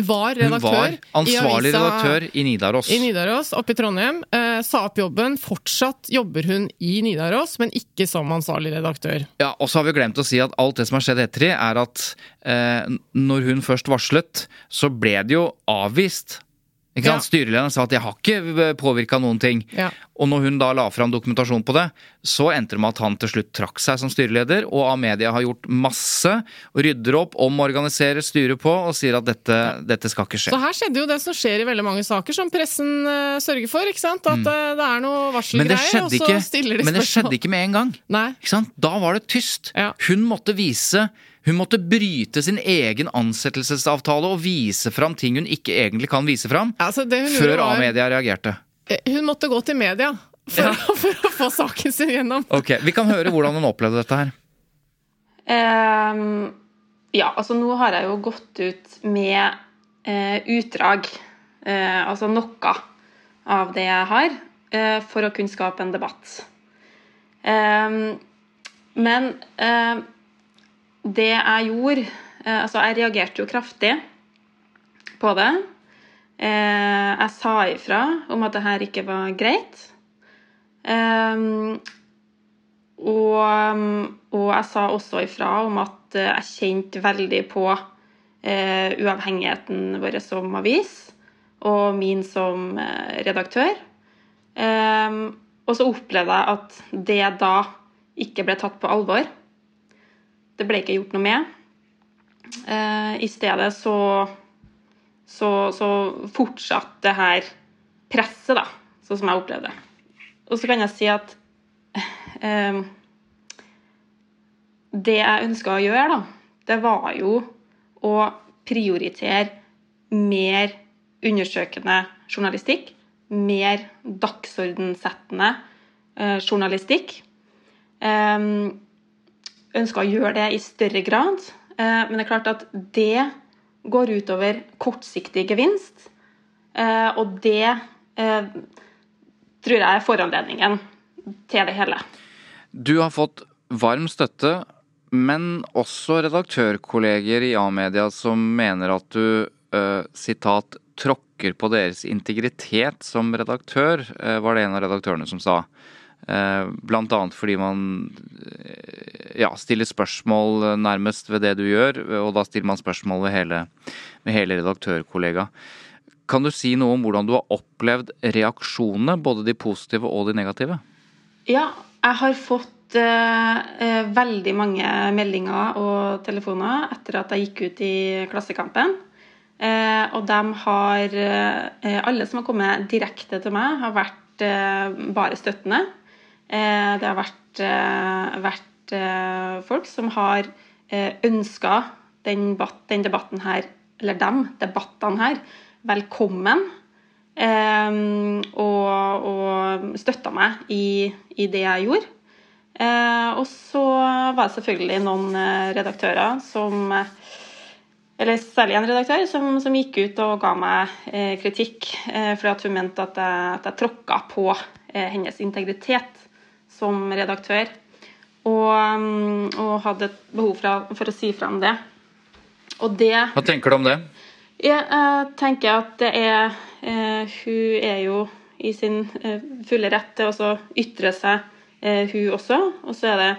Speaker 1: var
Speaker 3: Hun
Speaker 1: redaktør
Speaker 3: var ansvarlig
Speaker 1: i avisa
Speaker 3: redaktør i Nidaros.
Speaker 1: i Nidaros, oppe i Trondheim. Eh, sa opp jobben. Fortsatt jobber hun i Nidaros, men ikke som ansvarlig redaktør.
Speaker 3: Ja, Og så har vi glemt å si at alt det som har skjedd etter det, er at eh, når hun først varslet, så ble det jo avvist?
Speaker 1: Ja.
Speaker 3: Styrelederen sa at 'jeg har ikke påvirka noen ting'.
Speaker 1: Ja.
Speaker 3: Og når hun da la fram dokumentasjon på det, så endte det med at han til slutt trakk seg som styreleder, og Amedia har gjort masse, og rydder opp, omorganiserer styret på, og sier at dette, dette skal ikke skje.
Speaker 1: Så her skjedde jo det som skjer i veldig mange saker, som pressen uh, sørger for. ikke sant? At eh, det er noe
Speaker 3: Mm.
Speaker 1: Varselgreier, og så stiller de spørsmål.
Speaker 3: men det skjedde ikke med en gang.
Speaker 1: Nei.
Speaker 3: Ikke sant? Da var det tyst.
Speaker 1: Ja.
Speaker 3: Hun måtte vise Hun måtte bryte sin egen ansettelsesavtale og vise fram ting hun ikke egentlig kan vise fram,
Speaker 1: Altså,
Speaker 3: før
Speaker 1: var-
Speaker 3: A-media reagerte.
Speaker 1: Eh, Hun måtte gå til media for,
Speaker 3: Ja.
Speaker 1: å, for å få saken sin gjennom.
Speaker 3: Ok, Vi kan høre hvordan hun opplevde dette her.
Speaker 5: Um, ja, altså nå har jeg jo gått ut med uh, utdrag, uh, altså noe av det jeg har, uh, for å kunne skape en debatt. Um, men eh, det jeg gjorde eh, Altså, jeg reagerte jo kraftig på det. Eh, jeg sa ifra om at det her ikke var greit. Ehm, og, um, og jeg sa også ifra om at jeg kjente veldig på eh, uavhengigheten vår som avis, og min som redaktør. Ehm, og så opplevde jeg at det da ikke ble tatt på alvor. Det ble ikke gjort noe med. Eh, I stedet så, så, så fortsatte det her presset, da, sånn som jeg opplevde det. Og så kan jeg si at eh, Det jeg ønska å gjøre, da, det var jo å prioritere mer undersøkende journalistikk. Mer dagsordensettende eh, journalistikk. Eh, ønska å gjøre det i større grad. Eh, men det er klart at det går utover kortsiktig gevinst. Eh, og det eh, tror jeg er foranledningen til det hele.
Speaker 3: Du har fått varm støtte, men også redaktørkolleger i A-media som mener at du sitat tråkker på deres integritet som redaktør, var det en av redaktørene som sa. Eh, Blant annet fordi man eh, ja, stiller spørsmål eh, nærmest ved det du gjør, og da stiller man spørsmål ved hele, med hele redaktørkollega. Kan du si noe om hvordan du har opplevd reaksjonene, både de positive og de negative?
Speaker 5: Ja, jeg har fått eh, veldig mange meldinger og telefoner etter at jeg gikk ut i Klassekampen. Eh, og de har eh, Alle som har kommet direkte til meg, har vært bare støttende. Eh, det har vært, eh, vært eh, folk som har ønska den, den debatten her, eller dem, debattene her, velkommen. Og, og støtta meg i, i det jeg gjorde. Og så var det selvfølgelig noen redaktører som Eller særlig en redaktør som, som gikk ut og ga meg eh, kritikk eh, fordi hun mente at jeg, at jeg tråkka på eh, hennes integritet som redaktør. Og, mm, og hadde et behov for, for å si fra om det. Og det
Speaker 3: Hva tenker du om det?
Speaker 5: jeg uh, tenker at det er uh, Hun er jo i sin uh, fulle rett til å så ytre seg, eh, hun også. Og så er det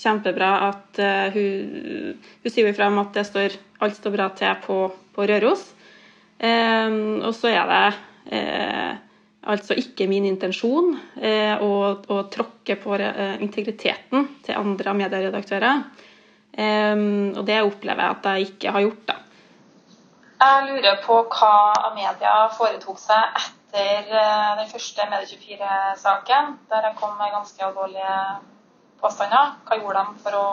Speaker 5: kjempebra at hun, hun sier jo frem at det står, alt står bra til på, på Røros. Og så er det altså ikke min intensjon eh, å, å tråkke på eh, integriteten til andre medieredaktører. Eh, og det opplever jeg at jeg ikke har gjort, da. Jeg lurer på hva Amedia foretok seg etter eh, den første Medie24-saken, der jeg kom med ganske alvorlige påstander. Hva gjorde de for å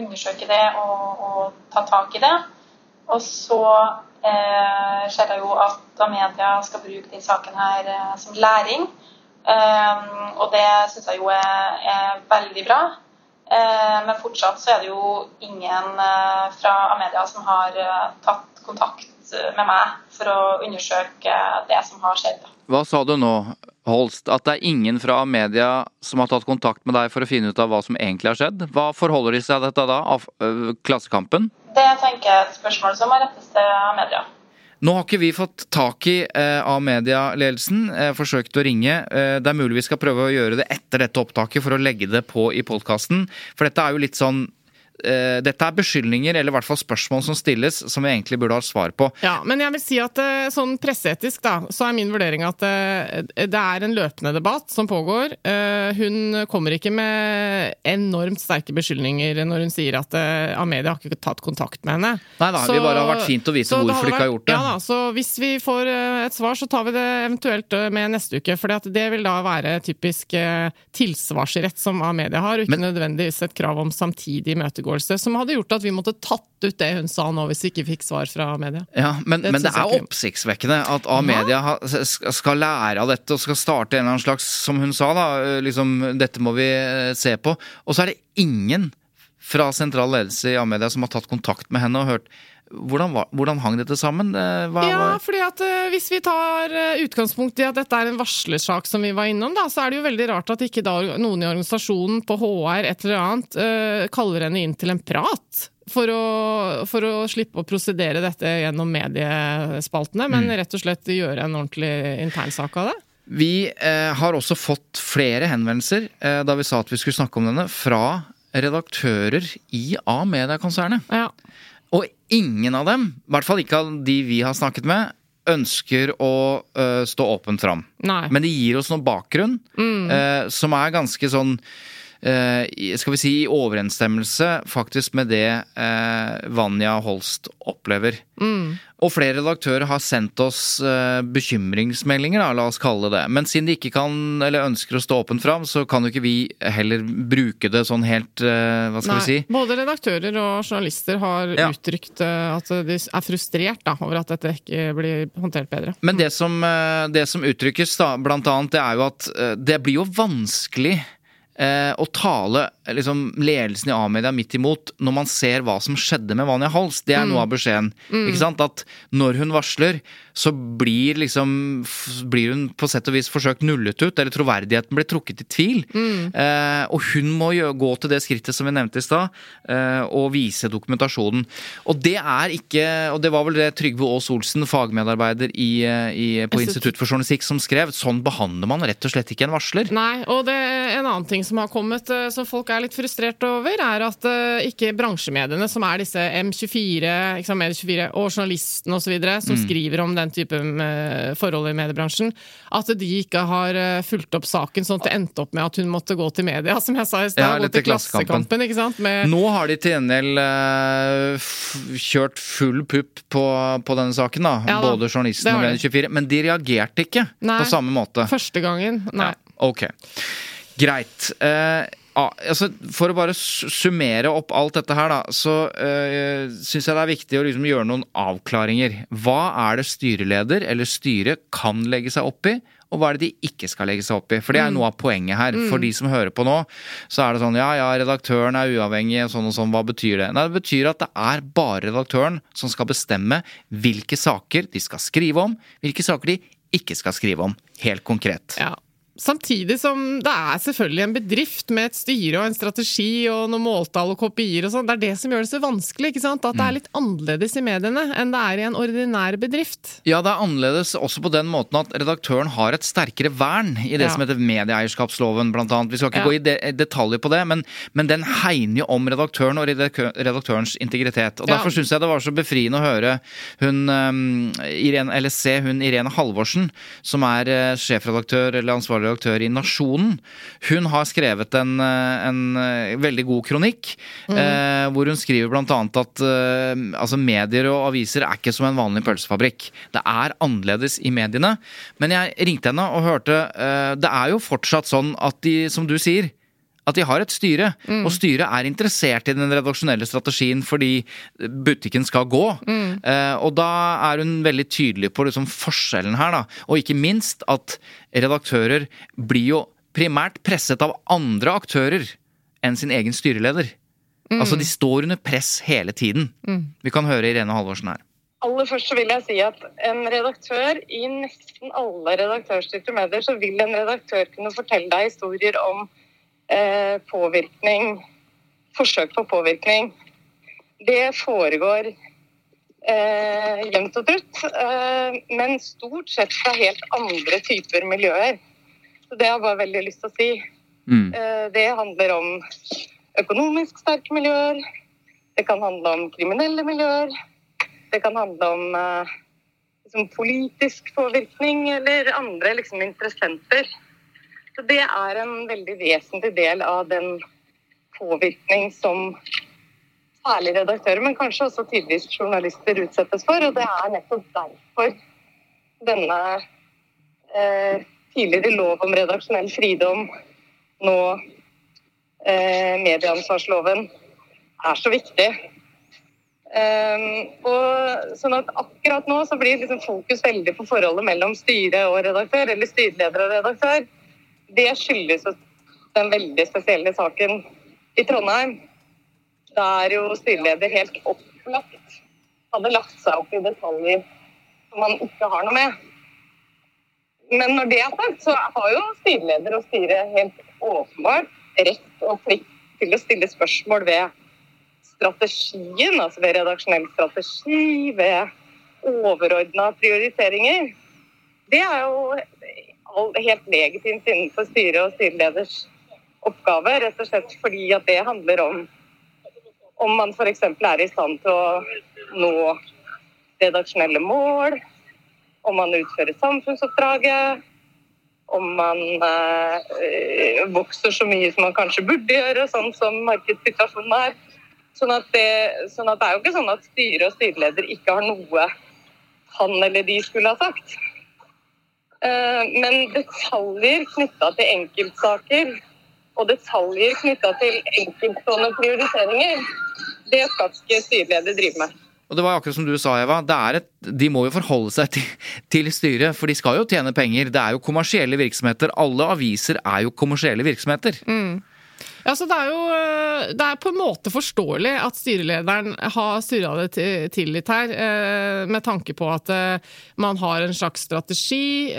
Speaker 5: undersøke det og, og ta tak i det? Og så eh, ser jeg jo at Amedia skal bruke den saken her eh, som læring. Eh, og det syns jeg jo er, er veldig bra. Eh, men fortsatt så er det jo ingen eh, fra Amedia som har eh, tatt kontakt eh, med meg for å undersøke det som har skjedd.
Speaker 3: Hva sa du nå, Holst? At det er ingen fra media som har tatt kontakt med deg for å finne ut av hva som egentlig har skjedd? Hva forholder de seg til dette da? Av øh, Klassekampen?
Speaker 5: Det tenker jeg er et spørsmål som må rettes til media.
Speaker 3: Nå har ikke vi fått tak i eh, av medieledelsen. Jeg har forsøkt å ringe. Eh, det er mulig vi skal prøve å gjøre det etter dette opptaket for å legge det på i podkasten. For dette er jo litt sånn eh, dette er beskyldninger, eller i hvert fall spørsmål som stilles, som vi egentlig burde ha svar på.
Speaker 1: Ja, men jeg vil si at eh, sånn presseetisk, da, så er min vurdering at eh, det er en løpende debatt som pågår. Eh, hun kommer ikke med enormt sterke beskyldninger når hun sier at Amedia har ikke tatt kontakt med henne.
Speaker 3: Nei da, så, vi bare har vært fint å vite hvorfor de ikke har gjort det.
Speaker 1: Ja da, så hvis vi får et svar, så tar vi det eventuelt med neste uke. For det vil da være typisk tilsvarsrett som Amedia har, og ikke
Speaker 3: Men-
Speaker 1: nødvendigvis et krav om samtidig imøtegåelse, som hadde gjort at vi måtte tatt ut det hun sa nå, hvis vi ikke fikk svar fra media.
Speaker 3: Ja, men,
Speaker 1: Det
Speaker 3: men det er oppsiktsvekkende at A-media ja. skal lære av dette og skal starte en eller annen slags, som hun sa, da, liksom dette må vi se på. Og så er det ingen fra sentral ledelse i A-media som har tatt kontakt med henne og hørt hvordan, hvordan hang dette sammen? Eh, Hva,
Speaker 1: Ja, fordi at eh, Hvis vi tar eh, utgangspunkt i at dette er en varslersak, som vi var innom, da, så er det jo veldig rart at ikke da noen i organisasjonen på HR et eller annet kaller henne inn til en prat. For å, for å slippe å prosedere dette gjennom mediespaltene, men
Speaker 3: Mm.
Speaker 1: rett og slett gjøre en ordentlig internsak av det.
Speaker 3: Vi eh, har også fått flere henvendelser eh, da vi sa at vi skulle snakke om denne, fra redaktører i A-mediekonsernet.
Speaker 1: Ja.
Speaker 3: Og ingen av dem, i hvert fall ikke av de vi har snakket med, ønsker å uh, stå åpent fram.
Speaker 1: Nei.
Speaker 3: Men de gir oss noe bakgrunn eh, som er ganske sånn skal vi si i overensstemmelse faktisk med det eh, Vanja Holst opplever. Og flere redaktører har sendt oss eh, bekymringsmeldinger, da, la oss kalle det det. Men siden de ikke kan, eller ønsker å stå åpent fram, så kan jo ikke vi heller bruke det sånn helt eh, Hva skal
Speaker 1: Nei.
Speaker 3: vi si?
Speaker 1: Både redaktører og journalister har
Speaker 3: Ja.
Speaker 1: uttrykt eh, at de er frustrert da, over at dette ikke blir håndtert bedre.
Speaker 3: Men det som, eh, det som uttrykkes, da, blant annet, det er jo at eh, det blir jo vanskelig eh, å tale eh, liksom, ledelsen i A-media midt imot når man ser hva som skjedde med Vanja Hals. Det er noe av beskjeden. Ikke sant? At når hun varsler, så blir liksom blir hun på sett og vis forsøkt nullet ut, eller troverdigheten blir trukket i tvil. Eh, og hun må gå til det skrittet som vi nevnte i stad, eh, og vise dokumentasjonen. Og det er ikke Og det var vel det Trygve Aas Olsen, fagmedarbeider i, eh, i, på
Speaker 1: Institutt.
Speaker 3: Institutt for journalistikk, som skrev. Sånn behandler man rett og slett ikke en varsler.
Speaker 1: Nei, og det, er en annen ting som har kommet eh, som folk er litt frustrert over, er at uh, ikke bransjemediene, som er disse M24, liksom, sant, Medie24 og journalistene osv., som
Speaker 3: Mm.
Speaker 1: skriver om den type uh, forhold i mediebransjen, at de ikke har uh, fulgt opp saken sånn at det endte opp med at hun måtte gå til media, som jeg sa i stad.
Speaker 3: Ja,
Speaker 1: gå til
Speaker 3: Klassekampen.
Speaker 1: Ikke sant. Med,
Speaker 3: Nå har de til gjengjeld kjørt full pupp på, på denne saken, da.
Speaker 1: Ja da,
Speaker 3: Både
Speaker 1: journalistene
Speaker 3: journalisten og
Speaker 1: har de.
Speaker 3: Medie24. Men de reagerte ikke
Speaker 1: Nei.
Speaker 3: på samme måte.
Speaker 1: første gangen. Nei.
Speaker 3: Ja, ok. Greit. Eh, altså, for å bare summere opp alt dette her, da, så uh, syns jeg det er viktig å liksom gjøre noen avklaringer. Hva er det styreleder eller styret kan legge seg opp i? Og hva er det de ikke skal legge seg opp i? For det er noe av poenget her. For de som hører på nå, så er det sånn ja ja, redaktøren er uavhengig, sånn og sånn. Hva betyr det? Nei, det betyr at det er bare redaktøren som skal bestemme hvilke saker de skal skrive om, hvilke saker de ikke skal skrive om. Helt konkret.
Speaker 1: Ja. Samtidig som det er selvfølgelig en bedrift med et styre og en strategi og noen måltall og kopier og sånn. Det er det som gjør det så vanskelig. ikke sant? At det er litt annerledes i mediene enn det er i en ordinær bedrift.
Speaker 3: Ja, det er annerledes også på den måten at redaktøren har et sterkere vern i det
Speaker 1: Ja.
Speaker 3: som heter medieeierskapsloven, blant annet. Vi skal ikke
Speaker 1: Ja.
Speaker 3: gå i de detaljer på det, men, men den hegner jo om redaktøren og redaktørens integritet. Og
Speaker 1: Ja.
Speaker 3: Derfor syns jeg det var så befriende å høre hun um, Irene, eller se hun Irene Halvorsen, som er uh, sjefredaktør eller ansvarlig redaktør i Nasjonen. Hun har skrevet en, eh, en eh, veldig god kronikk, eh, hvor hun skriver annet at eh, altså medier og aviser er ikke som en vanlig pølsefabrikk. Det er annerledes i mediene. Men jeg ringte henne og hørte eh, Det er jo fortsatt sånn at de, som du sier, at de har et styre, og styret er interessert i den redaksjonelle strategien fordi butikken skal gå. Eh, og da er hun veldig tydelig på liksom forskjellen her, da. Og ikke minst at redaktører blir jo primært presset av andre aktører enn sin egen styreleder. Altså, de står under press hele tiden. Vi kan høre Irene Halvorsen her.
Speaker 6: Aller først så vil jeg si at en redaktør i nesten alle redaktørstyrte medier, så vil en redaktør kunne fortelle deg historier om påvirkning, forsøk på påvirkning. Det foregår eh, jevnt og trutt, eh, men stort sett fra helt andre typer miljøer. Så det har jeg bare veldig lyst til å si.
Speaker 3: Mm.
Speaker 6: Eh, det handler om økonomisk sterke miljøer, Det kan handle om kriminelle miljøer. Det kan handle om eh, liksom politisk påvirkning eller andre liksom, interessenter. Så det er en veldig vesentlig del av den påvirkning som særlig redaktører, men kanskje også tidvis journalister utsettes for. Og det er nettopp derfor denne eh, tidligere lov om redaksjonell fridom, nå eh, medieansvarsloven, er så viktig. Um, og sånn at Akkurat nå så blir liksom fokus veldig på forholdet mellom styre og redaktør, eller styreleder og redaktør. Det skyldes den veldig spesielle saken i Trondheim. Der jo styreleder helt opplagt hadde lagt seg opp i detaljer som man ikke har noe med. Men når det er sagt, så har jo styreleder og styret helt åpenbart rett og plikt til å stille spørsmål ved strategien, altså ved redaksjonell strategi, ved overordna prioriteringer. Det er jo helt legitimt innenfor styret og styreleders oppgave, rett og slett fordi at det handler om om man f.eks. er i stand til å nå redaksjonelle mål, om man utfører samfunnsoppdraget, om man eh, vokser så mye som man kanskje burde gjøre, sånn som markedssituasjonen er. Sånn at, det, sånn at det er jo ikke sånn at styre og styreleder ikke har noe han eller de skulle ha sagt. Eh, men detaljer knytta til enkeltsaker og detaljer knytta til enkeltstående prioriteringer, det skal ikke styreleder drive med.
Speaker 3: Og det var akkurat som du sa, Eva. Et, de må jo forholde seg til, til, styret, for de skal jo tjene penger. Det er jo kommersielle virksomheter. Alle aviser er jo kommersielle virksomheter. Mm.
Speaker 1: Ja, så det er jo eh, det er på en måte forståelig at styrelederen har surra det tillit her, eh, med tanke på at eh, man har en slags strategi.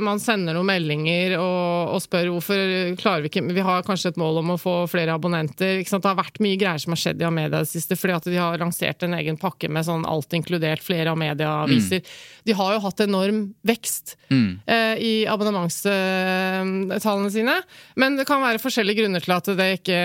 Speaker 1: Man sender noen meldinger og, og spør hvorfor klarer vi ikke Vi har kanskje et mål om å få flere abonnenter. Det har vært mye greier som har skjedd i Amedia det siste, fordi at de har lansert en egen pakke med sånn alt inkludert flere Amedia-aviser. Mm. De har jo hatt enorm vekst mm. i abonnementstallene sine, men det kan være forskjellige grunner til at det ikke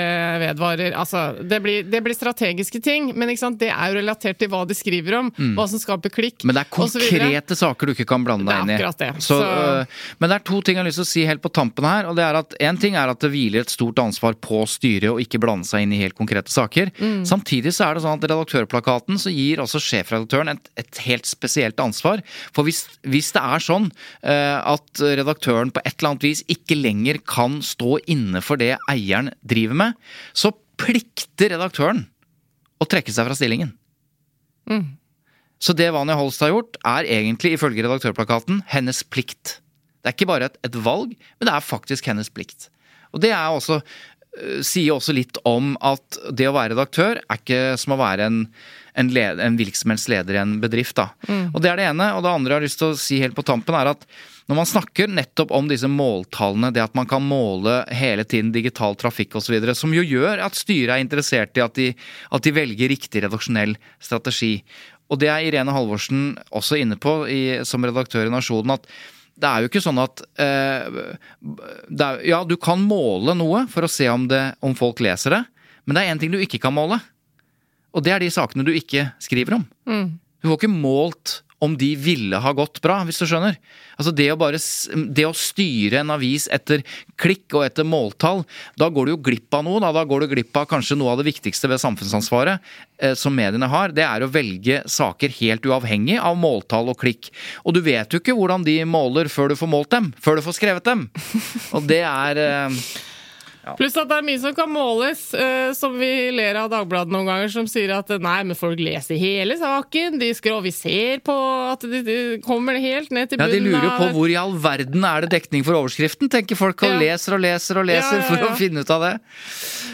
Speaker 1: vedvarer. Altså, det blir, det blir strategiske ting, men det er jo relatert til hva de skriver om. Mm. Hva som skaper klikk.
Speaker 3: Men det er konkrete saker du ikke kan blande deg inn i.
Speaker 1: Det.
Speaker 3: Så. Øh, men det er to ting jeg har lyst til å si helt på tampen her. og det er at En ting er at det hviler et stort ansvar på styret å ikke blande seg inn i helt konkrete saker. Mm. Samtidig så er det sånn at redaktørplakaten så gir også sjefredaktøren et, et helt spesielt ansvar. For hvis, hvis det er sånn uh, at redaktøren på et eller annet vis ikke lenger kan stå inne for det eieren driver med, så plikter redaktøren å trekke seg fra stillingen. Mm. Så det Vanja Holst har gjort, er egentlig ifølge redaktørplakaten hennes plikt. Det er ikke bare et, et valg, men det er faktisk hennes plikt. Og det er også, uh, sier også litt om at det å være redaktør er ikke som å være en, en, led, en virksomhetsleder i en bedrift. Da. Mm. Og Det er det ene. Og det andre jeg har lyst til å si helt på tampen, er at når man snakker nettopp om disse måltallene, det at man kan måle hele tiden digital trafikk osv., som jo gjør at styret er interessert i at de, at de velger riktig redaksjonell strategi. Og det er Irene Halvorsen også inne på i, som redaktør i Nasjonen. at det er jo ikke sånn at eh, er, Ja, du kan måle noe for å se om, det, om folk leser det, men det er én ting du ikke kan måle. Og det er de sakene du ikke skriver om. Mm. Du får ikke målt om de ville ha gått bra, hvis du skjønner. Altså det å bare Det å styre en avis etter klikk og etter måltall, da går du jo glipp av noe. Da, da går du glipp av kanskje noe av det viktigste ved samfunnsansvaret eh, som mediene har. Det er å velge saker helt uavhengig av måltall og klikk. Og du vet jo ikke hvordan de måler før du får målt dem. Før du får skrevet dem. Og det er eh,
Speaker 1: ja. Pluss at det er mye som kan måles, uh, som vi ler av Dagbladet noen ganger, som sier at nei, men folk leser hele saken. De skrår, vi ser på at de, de kommer helt ned til bunnen
Speaker 3: Ja, De lurer jo på hvor i all verden er det dekning for overskriften, tenker folk, og ja. leser og leser og leser ja, for å finne ut av det.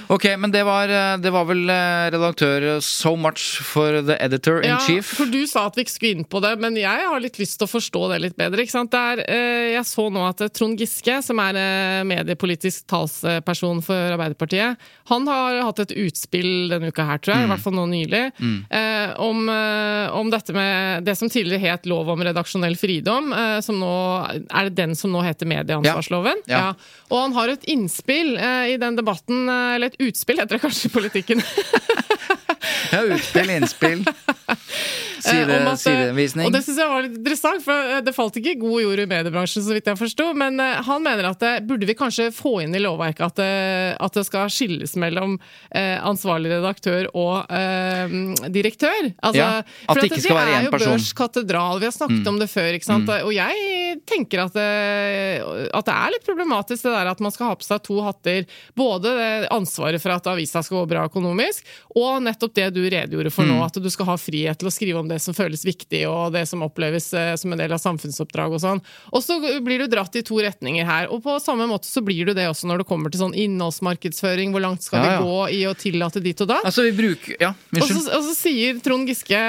Speaker 3: Ok, men det var, eh, det var vel eh, redaktør So much for the editor in chief.
Speaker 1: Ja, for du sa at vi ikke skulle inn på det, men jeg har litt lyst til å forstå det litt bedre. ikke sant? Der, jeg så nå at Trond Giske, som er mediepolitisk talsperson for Arbeiderpartiet. Han har hatt et utspill denne uka her, tror jeg, mm. i hvert fall nå nylig, mm. eh, om, eh, om, dette med det som tidligere het lov om redaksjonell fridom. Eh, som nå, er det den som nå heter medieansvarsloven? Ja. ja. Og han har et innspill eh, i den debatten, eh, eller et utspill heter det kanskje i politikken.
Speaker 3: Ja, utspill, innspill. Side,
Speaker 1: Eh, eh,
Speaker 3: sidevisning.
Speaker 1: Og det synes jeg var litt interessant, for eh, det falt ikke god jord i mediebransjen, så vidt jeg forsto. Men han mener at det, burde vi kanskje få inn i lovverket at det, at det skal skilles mellom ansvarlig redaktør og eh, direktør? Altså,
Speaker 3: Ja, at det ikke skal være én
Speaker 1: Det er jo Børs katedral, vi har snakket om det før. ikke sant? Og jeg tenker at det, at det er litt problematisk det der at man skal ha på seg to hatter. Både det ansvaret for at avisa skal gå bra økonomisk, og nettopp det du redegjorde for nå, at du skal ha frihet til å skrive om det som føles viktig, og det som oppleves eh, som en del av samfunnsoppdrag og sånn. Og så blir du dratt i to retninger her. Og på samme måte så blir du det også når det kommer til sånn innholdsmarkedsføring. Hvor langt skal
Speaker 3: Ja, ja.
Speaker 1: vi gå i å tillate ditt og da?
Speaker 3: Altså, vi bruker Ja,
Speaker 1: Og så,
Speaker 3: unnskyld.
Speaker 1: og så sier Trond Giske,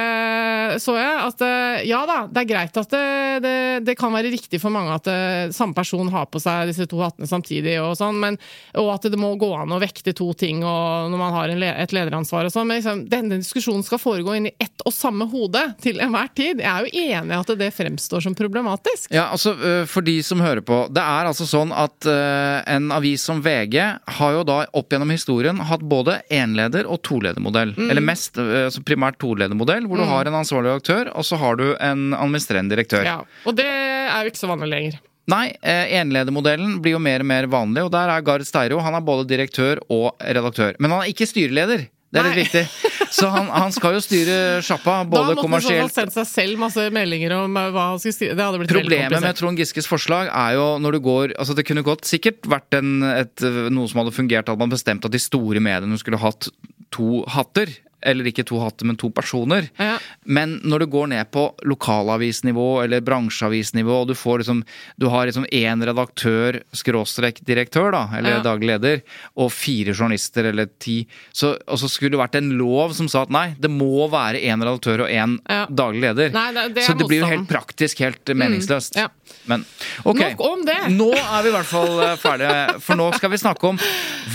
Speaker 1: så jeg, at eh, ja da, det er greit at det, det, det kan være riktig for mange at eh, samme person har på seg disse to hattene samtidig, og sånn, men, og at det må gå an å vekte to ting og når man har en, et lederansvar og sånn. Men liksom, denne diskusjonen skal foregå inn i ett og samme hode til enhver tid. Jeg er jo enig i at det fremstår som problematisk.
Speaker 3: Ja, altså For de som hører på. Det er altså sånn at en avis som VG har jo da opp gjennom historien hatt både enleder- og toledermodell.
Speaker 1: Mm.
Speaker 3: Eller mest altså primært toledermodell, hvor du har en ansvarlig aktør, og så har du en administrerende direktør.
Speaker 1: Ja, og det er jo ikke så vanlig lenger.
Speaker 3: Nei, enledermodellen blir jo mer og mer vanlig, og der er Gard Steiro. Han er både direktør og redaktør. Men han er ikke styreleder. Det er litt
Speaker 1: Nei.
Speaker 3: viktig. Så han, han skal jo styre sjappa,
Speaker 1: Da måtte han
Speaker 3: kommersielt
Speaker 1: sendt seg selv masse meldinger om hva han skulle styre. Det hadde blitt
Speaker 3: Problemet med. Trond Giskes forslag er jo når du går altså Det kunne godt sikkert vært en, et, noe som hadde fungert, hadde man bestemt at de store mediene skulle hatt to hatter. Eller ikke to hatter, men to personer.
Speaker 1: Ja.
Speaker 3: Men når du går ned på lokalavisnivå eller bransjeavisnivå, og du får liksom Du har liksom én redaktør, skråstrek direktør, da, eller
Speaker 1: Ja.
Speaker 3: daglig leder, og fire journalister eller ti, så, og så skulle det vært en lov som sa at nei, det må være én redaktør og én
Speaker 1: Ja.
Speaker 3: daglig leder.
Speaker 1: Nei, det- det
Speaker 3: så det blir jo helt praktisk helt meningsløst.
Speaker 1: ja.
Speaker 3: Men ok.
Speaker 1: Nok om det.
Speaker 3: Nå er vi i hvert fall eh, ferdige, for nå skal vi snakke om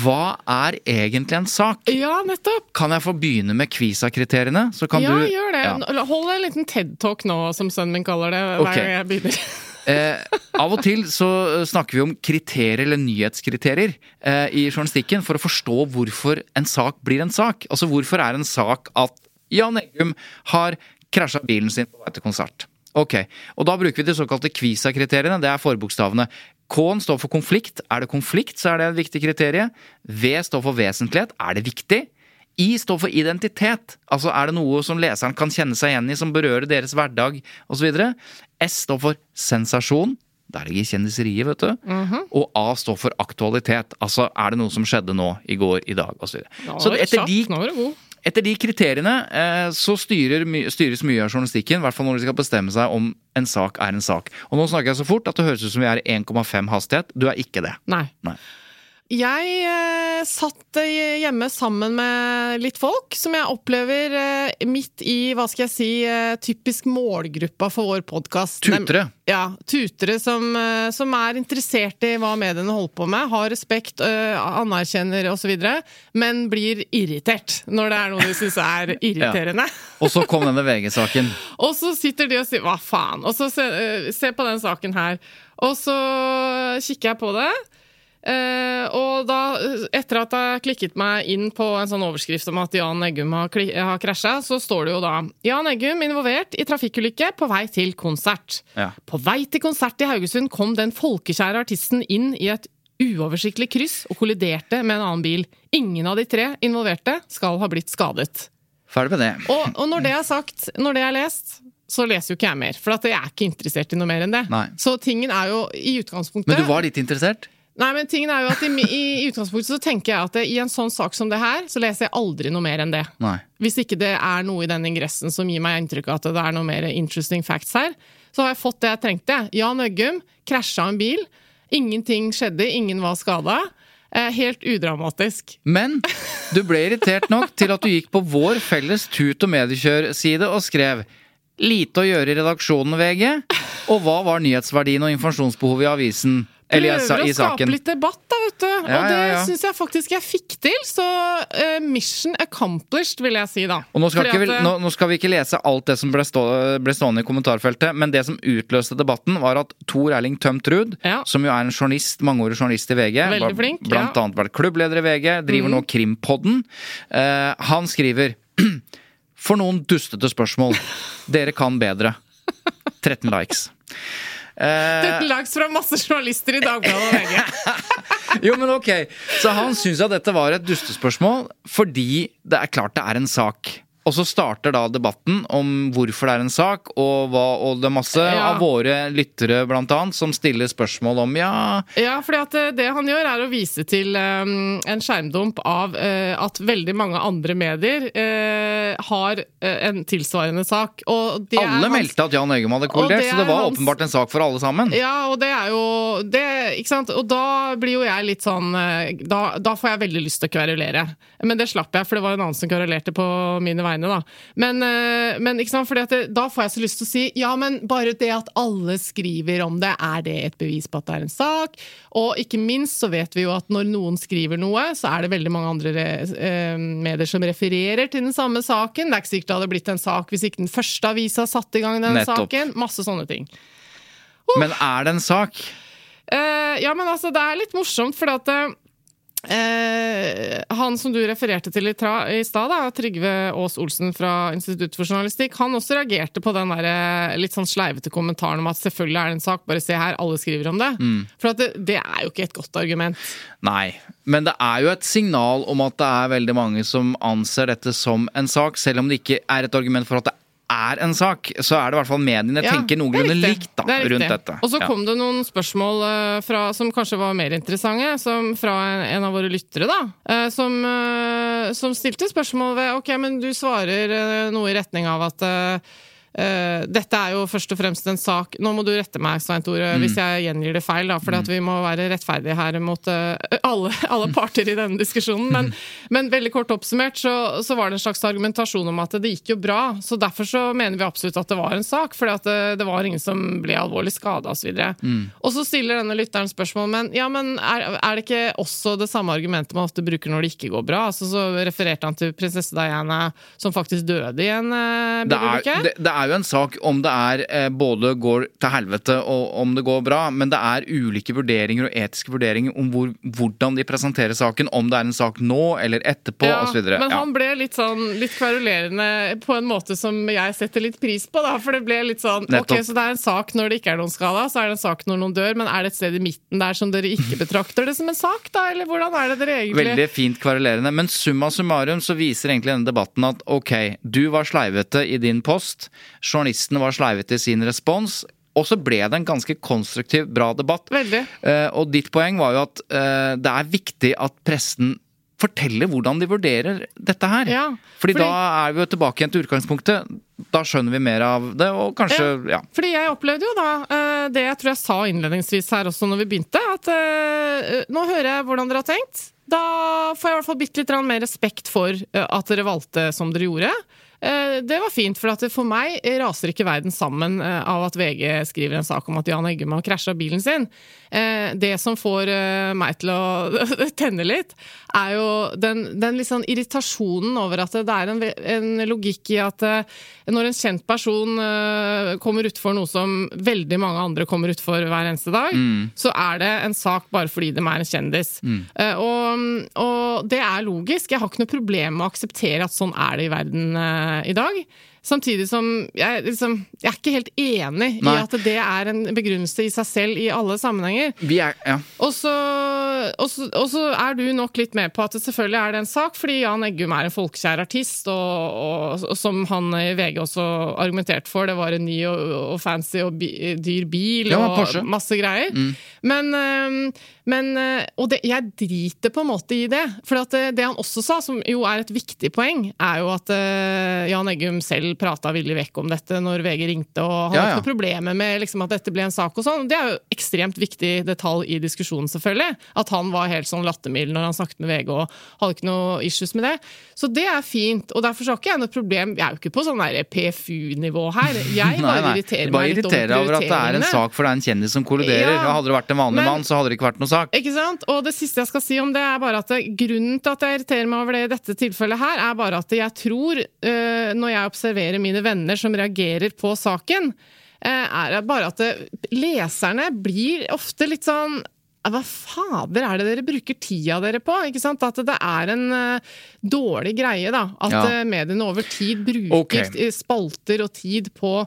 Speaker 3: hva er egentlig en sak?
Speaker 1: Ja, nettopp.
Speaker 3: Kan jeg få begynne med Kvisa-kriteriene? Så kan
Speaker 1: ja,
Speaker 3: du
Speaker 1: gjør det.
Speaker 3: Ja.
Speaker 1: Hold en liten TED-talk nå, som sønnen min kaller det, hver okay. gang jeg begynner.
Speaker 3: Eh, av og til så snakker vi om kriterier eller nyhetskriterier eh, i journalistikken for å forstå hvorfor en sak blir en sak. Altså hvorfor er en sak at Jan Eggum har krasja bilen sin på vei til konsert. Ok, og Da bruker vi de såkalte Kvisa-kriteriene. Det er forbokstavene. K-en står for konflikt. Er det konflikt, så er det et viktig kriterium. V står for vesentlighet. Er det viktig? I står for identitet. Altså er det noe som leseren kan kjenne seg igjen i, som berører deres hverdag osv. S står for sensasjon. Der ligger kjendiseriet, vet du.
Speaker 1: Mhm.
Speaker 3: Og A står for aktualitet. Altså er det noe som skjedde nå, i går, i dag osv. Så
Speaker 1: ja, så
Speaker 3: etter
Speaker 1: kjapt,
Speaker 3: de etter de kriteriene eh, så styrer styres mye av journalistikken, i hvert fall når de skal bestemme seg om en sak er en sak. Og nå snakker jeg så fort at det høres ut som vi er i 1,5 hastighet. Du er ikke det.
Speaker 1: Nei.
Speaker 3: Nei.
Speaker 1: Jeg eh, satt eh, hjemme sammen med litt folk som jeg opplever eh, midt i, hva skal jeg si, eh, typisk målgruppa for vår podkast.
Speaker 3: Tutere.
Speaker 1: Ja, tutere som, eh, som er interessert i hva mediene holder på med, har respekt, eh, anerkjenner osv., men blir irritert når det er noe de syns er irriterende.
Speaker 3: Og så kom denne VG-saken.
Speaker 1: Og så sitter de og sier 'hva faen', og så se, se på den saken her. Og så kikker jeg på det. Eh, og da, etter at jeg klikket meg inn på en sånn overskrift om at Jan Eggum har, har krasja, så står det jo da 'Jan Eggum involvert i trafikkulykke på vei til konsert'.
Speaker 3: Ja.
Speaker 1: På vei til konsert i Haugesund kom den folkekjære artisten inn i et uoversiktlig kryss og kolliderte med en annen bil. Ingen av de tre involverte skal ha blitt skadet.
Speaker 3: Ferdig med det.
Speaker 1: Og, og når det er sagt, når det er lest, så leser jo ikke jeg mer. For at jeg er ikke interessert i noe mer enn det.
Speaker 3: Nei.
Speaker 1: Så tingen er jo i utgangspunktet
Speaker 3: Men du var litt interessert?
Speaker 1: Nei, men tingen er jo at i, i, utgangspunktet så tenker jeg at det, i en sånn sak som det her, så leser jeg aldri noe mer enn det.
Speaker 3: Nei.
Speaker 1: Hvis ikke det er noe i den ingressen som gir meg inntrykk av at det er noe mer interesting facts her, så har jeg fått det jeg trengte. Jan Øggum krasja en bil. Ingenting skjedde, ingen var skada. Eh, helt udramatisk.
Speaker 3: Men du ble irritert nok til at du gikk på vår felles Tut og Mediekjør-side og skrev Lite å gjøre i redaksjonen, VG. Og hva var nyhetsverdien og informasjonsbehovet i avisen?
Speaker 1: Prøver å skape litt debatt, da, vet du.
Speaker 3: Ja,
Speaker 1: og det
Speaker 3: ja, ja.
Speaker 1: syns jeg faktisk jeg fikk til. Så uh, mission accomplished, vil jeg si, da.
Speaker 3: Og nå skal, vi-
Speaker 1: eh,
Speaker 3: nå, nå skal vi ikke lese alt det som ble, stå, ble stående i kommentarfeltet, men det som utløste debatten, var at Tor Erling Tømt Ruud,
Speaker 1: Ja.
Speaker 3: som jo er en journalist, mangeårig journalist i VG,
Speaker 1: Veldig
Speaker 3: var
Speaker 1: flink,
Speaker 3: blant.
Speaker 1: Mhm.
Speaker 3: annet vært klubbleder i VG, driver nå Krimpodden, uh, han skriver for noen dustete spørsmål. Dere kan bedre. 13 likes.
Speaker 1: Det lags fra masse journalister i Dagbladet og VG.
Speaker 3: Jo, men ok. Så han syns at dette var et dustespørsmål fordi det er klart det er en sak. Og så starter da debatten om hvorfor det er en sak, og, hva, og det er masse
Speaker 1: Ja.
Speaker 3: av våre lyttere blant annet som stiller spørsmål om ja
Speaker 1: Ja, fordi at eh, det han gjør er å vise til um, en skjermdump av uh, at veldig mange andre medier uh, har uh, en tilsvarende sak.
Speaker 3: Alle
Speaker 1: hans-
Speaker 3: meldte at Jan Øyum hadde kollidert, så det var
Speaker 1: hans-
Speaker 3: åpenbart en sak for alle sammen.
Speaker 1: Ja, og det er jo det, Ikke sant? Og da blir jo jeg litt sånn Da, da får jeg veldig lyst til å kverulere. Men det slapp jeg, for det var en annen som kverulerte på mine vegne, da. Men, eh, men ikke sant? Fordi at det, da får jeg så lyst til å si ja, men bare det at alle skriver om det, er det et bevis på at det er en sak? Og ikke minst så vet vi jo at når noen skriver noe, så er det veldig mange andre eh, medier som refererer til den samme saken. Det er ikke sikkert det hadde blitt en sak hvis ikke den første avisa satte i gang den
Speaker 3: Nettopp.
Speaker 1: saken. Masse sånne ting.
Speaker 3: Men er det en sak?
Speaker 1: Eh, ja, men altså, det er litt morsomt, fordi at eh, Han som du refererte til i, i stad, Trygve Aas Olsen fra Institutt for journalistikk, han også reagerte på den der, eh, litt sånn sleivete kommentaren om at selvfølgelig er det en sak, bare se her, alle skriver om det. For at det, det er jo ikke et godt argument.
Speaker 3: Nei. Men det er jo et signal om at det er veldig mange som anser dette som en sak, selv om det ikke er et argument for at det er en sak. Så er det i hvert fall mediene
Speaker 1: Ja,
Speaker 3: tenker
Speaker 1: er
Speaker 3: noenlunde likt da,
Speaker 1: Det riktig.
Speaker 3: rundt dette.
Speaker 1: Og så
Speaker 3: Ja.
Speaker 1: kom det noen spørsmål eh, fra, som kanskje var mer interessante, som fra en, en av våre lyttere, da. eh, som, eh, som stilte spørsmål ved Ok, men du svarer noe i retning av at eh, eh, dette er jo først og fremst en sak Nå må du rette meg, Svein Tore,
Speaker 3: Mm.
Speaker 1: hvis jeg gjengir det feil, for vi må være rettferdige her mot uh, alle, alle parter i denne diskusjonen. Men, men veldig kort oppsummert så, så var det en slags argumentasjon om at det gikk jo bra. Så derfor så mener vi absolutt at det var en sak, fordi det, det var ingen som ble alvorlig skada osv. Og,
Speaker 3: Mm.
Speaker 1: og så stiller denne lytteren spørsmål men, ja, men er, er det ikke også det samme argumentet man ofte bruker når det ikke går bra? Altså, så refererte han til prinsesse Diana som faktisk døde i en uh,
Speaker 3: Det er, det, det er jo en sak om det er eh, både går til helvete og om det går bra, men det er ulike vurderinger og etiske vurderinger om hvor, hvordan de presenterer saken, om det er en sak nå eller etterpå
Speaker 1: Ja,
Speaker 3: osv.
Speaker 1: men han ble litt sånn litt kverulerende på en måte som jeg setter litt pris på. da, For det ble litt sånn
Speaker 3: Nettopp.
Speaker 1: Ok, så det er en sak når det ikke er noen skada, så er det en sak når noen dør, men er det et sted i midten der som dere ikke betrakter det som en sak, da? Eller hvordan er det dere egentlig
Speaker 3: Veldig fint kvarulerende. Men summa summarum så viser egentlig denne debatten at ok, du var sleivete i din post, journalisten var sleivete i sin respons, og så ble det en ganske konstruktiv, bra debatt.
Speaker 1: Veldig.
Speaker 3: Eh, og ditt poeng var jo at eh, det er viktig at pressen forteller hvordan de vurderer dette her.
Speaker 1: Ja,
Speaker 3: fordi,
Speaker 1: fordi-
Speaker 3: da er vi jo tilbake igjen til utgangspunktet. Da skjønner vi mer av det, og kanskje ja.
Speaker 1: Fordi jeg opplevde jo da eh, det jeg tror jeg sa innledningsvis her også når vi begynte, at nå hører jeg hvordan dere har tenkt. Da får jeg i hvert fall bitte litt mer respekt for at dere valgte som dere gjorde. Eh, Det var fint, for at for meg raser ikke verden sammen eh, av at VG skriver en sak om at Jan Eggum har krasja bilen sin. Eh, Det som får meg til å tenne litt, er jo den, den litt sånn irritasjonen over at det er en, en logikk i at når en kjent person kommer utfor noe som veldig mange andre kommer utfor hver eneste dag, så er det en sak bare fordi de er en kjendis. Mm. Og, og det er logisk. Jeg har ikke noe problem med å akseptere at sånn er det i verden i dag. Samtidig som jeg, liksom, jeg er ikke helt enig
Speaker 3: Nei.
Speaker 1: i at det er en begrunnelse i seg selv i alle sammenhenger.
Speaker 3: Vi er, ja.
Speaker 1: Og så, og, så, og så er du nok litt med på at det selvfølgelig er det en sak, fordi Jan Eggum er en folkekjær artist, og, og, som han i VG også argumenterte for, det var en ny og, fancy og bi, dyr bil
Speaker 3: Ja,
Speaker 1: og masse greier. Men, men øh, Og det, jeg driter på en måte i det. For det, det han også sa, som jo er et viktig poeng, er jo at øh, Jan Eggum selv prata villig vekk om dette når VG ringte, og han
Speaker 3: Ja,
Speaker 1: hadde
Speaker 3: ja.
Speaker 1: ikke noe problemer med liksom, at dette ble en sak og sånn. Det er jo ekstremt viktig detalj i diskusjonen, selvfølgelig. At han var helt sånn lattermild når han snakket med VG og hadde ikke noe issues med det. Så det er fint, og derfor har ikke jeg noe problem. Jeg er jo ikke på sånn PFU-nivå her. Jeg bare
Speaker 3: Nei, nei.
Speaker 1: irriterer
Speaker 3: Bare
Speaker 1: meg litt over
Speaker 3: irriterer over at det er en sak for det er en kjendis som kolliderer.
Speaker 1: Ja,
Speaker 3: hadde det vært en vanlig
Speaker 1: men-
Speaker 3: mann, så hadde det ikke vært noe sak.
Speaker 1: Ikke sant? Og det siste jeg skal si om det, er bare at grunnen til at jeg irriterer meg over det i dette tilfellet her, er bare at jeg tror, øh, når jeg observerer mine venner som reagerer på saken, eh, er bare at leserne blir ofte litt sånn hva fader er det dere bruker tida dere på? Ikke sant? At det er en uh, dårlig greie, da. At
Speaker 3: Ja.
Speaker 1: uh, mediene over tid bruker okay. spalter og tid på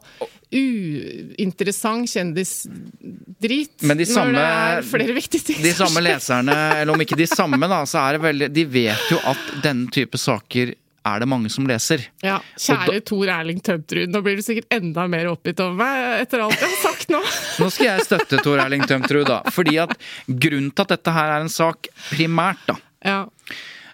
Speaker 1: uinteressant kjendisdrit.
Speaker 3: Men de
Speaker 1: når det er flere viktige ting
Speaker 3: De samme leserne, eller om ikke de samme, da, så er det veldig De vet jo at denne type saker er det mange som leser.
Speaker 1: Ja,
Speaker 3: Kjære
Speaker 1: Kjære Tor Erling Tømtrud, nå blir du sikkert enda mer oppgitt over meg etter alt jeg har sagt nå.
Speaker 3: Nå skal jeg støtte Tor Erling Tømtrud, da. Fordi at grunnen til at dette her er en sak primært, da,
Speaker 1: Ja.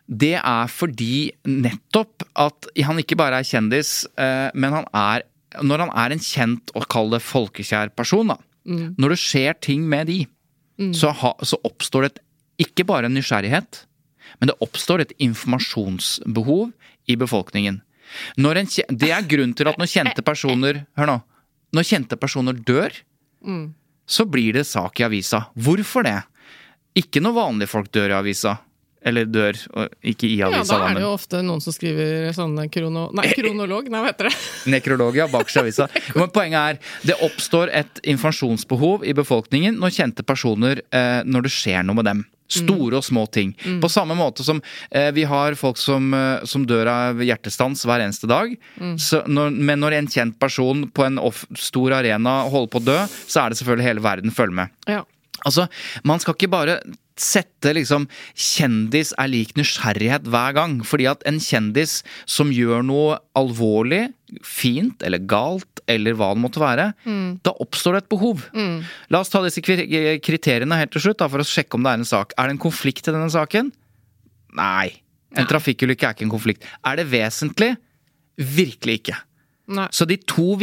Speaker 3: det er fordi nettopp at han ikke bare er kjendis, eh, men han er Når han er en kjent og kall det folkekjær person, da. Når det skjer ting med de, så, ha, så oppstår det et, ikke bare en nysgjerrighet, men det oppstår et informasjonsbehov i befolkningen. En, det er grunnen til at når kjente personer Hør nå. Når kjente personer dør, så blir det sak i avisa. Hvorfor det? Ikke når vanlige folk dør i avisa. Eller dør, ikke i avisa.
Speaker 1: ja, da er det jo ofte noen som skriver sånne krono... Nei, kronolog, nei, hva heter det?
Speaker 3: Nekrolog, ja, i avisa. Men poenget er, det oppstår et informasjonsbehov i befolkningen når kjente personer eh, Når det skjer noe med dem. Store og små ting. På samme måte som eh, vi har folk som, eh, som dør av hjertestans hver eneste dag. Så når, men når en kjent person på en off, stor arena holder på å dø, så er det selvfølgelig hele verden følger med.
Speaker 1: Ja.
Speaker 3: Altså, man skal ikke bare sette liksom kjendis er lik nysgjerrighet hver gang. Fordi at en kjendis som gjør noe alvorlig, fint eller galt, eller hva det måtte være, da oppstår det et behov. La oss ta disse kriteriene helt til slutt da, for å sjekke om det er en sak. Er det en konflikt i denne saken? Nei. En trafikkulykke er ikke en konflikt. Er det vesentlig? Virkelig ikke.
Speaker 1: Nei.
Speaker 3: Så de to,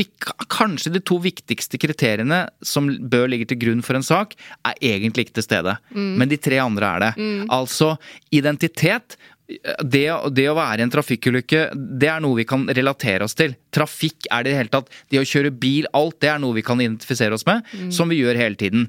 Speaker 3: kanskje de to viktigste kriteriene som bør ligge til grunn for en sak, er egentlig ikke til stede. Men de tre andre er det. Altså identitet. Det, det å være i en trafikkulykke, det er noe vi kan relatere oss til. Trafikk er det i det hele tatt. Det å kjøre bil, alt det er noe vi kan identifisere oss med, som vi gjør hele tiden.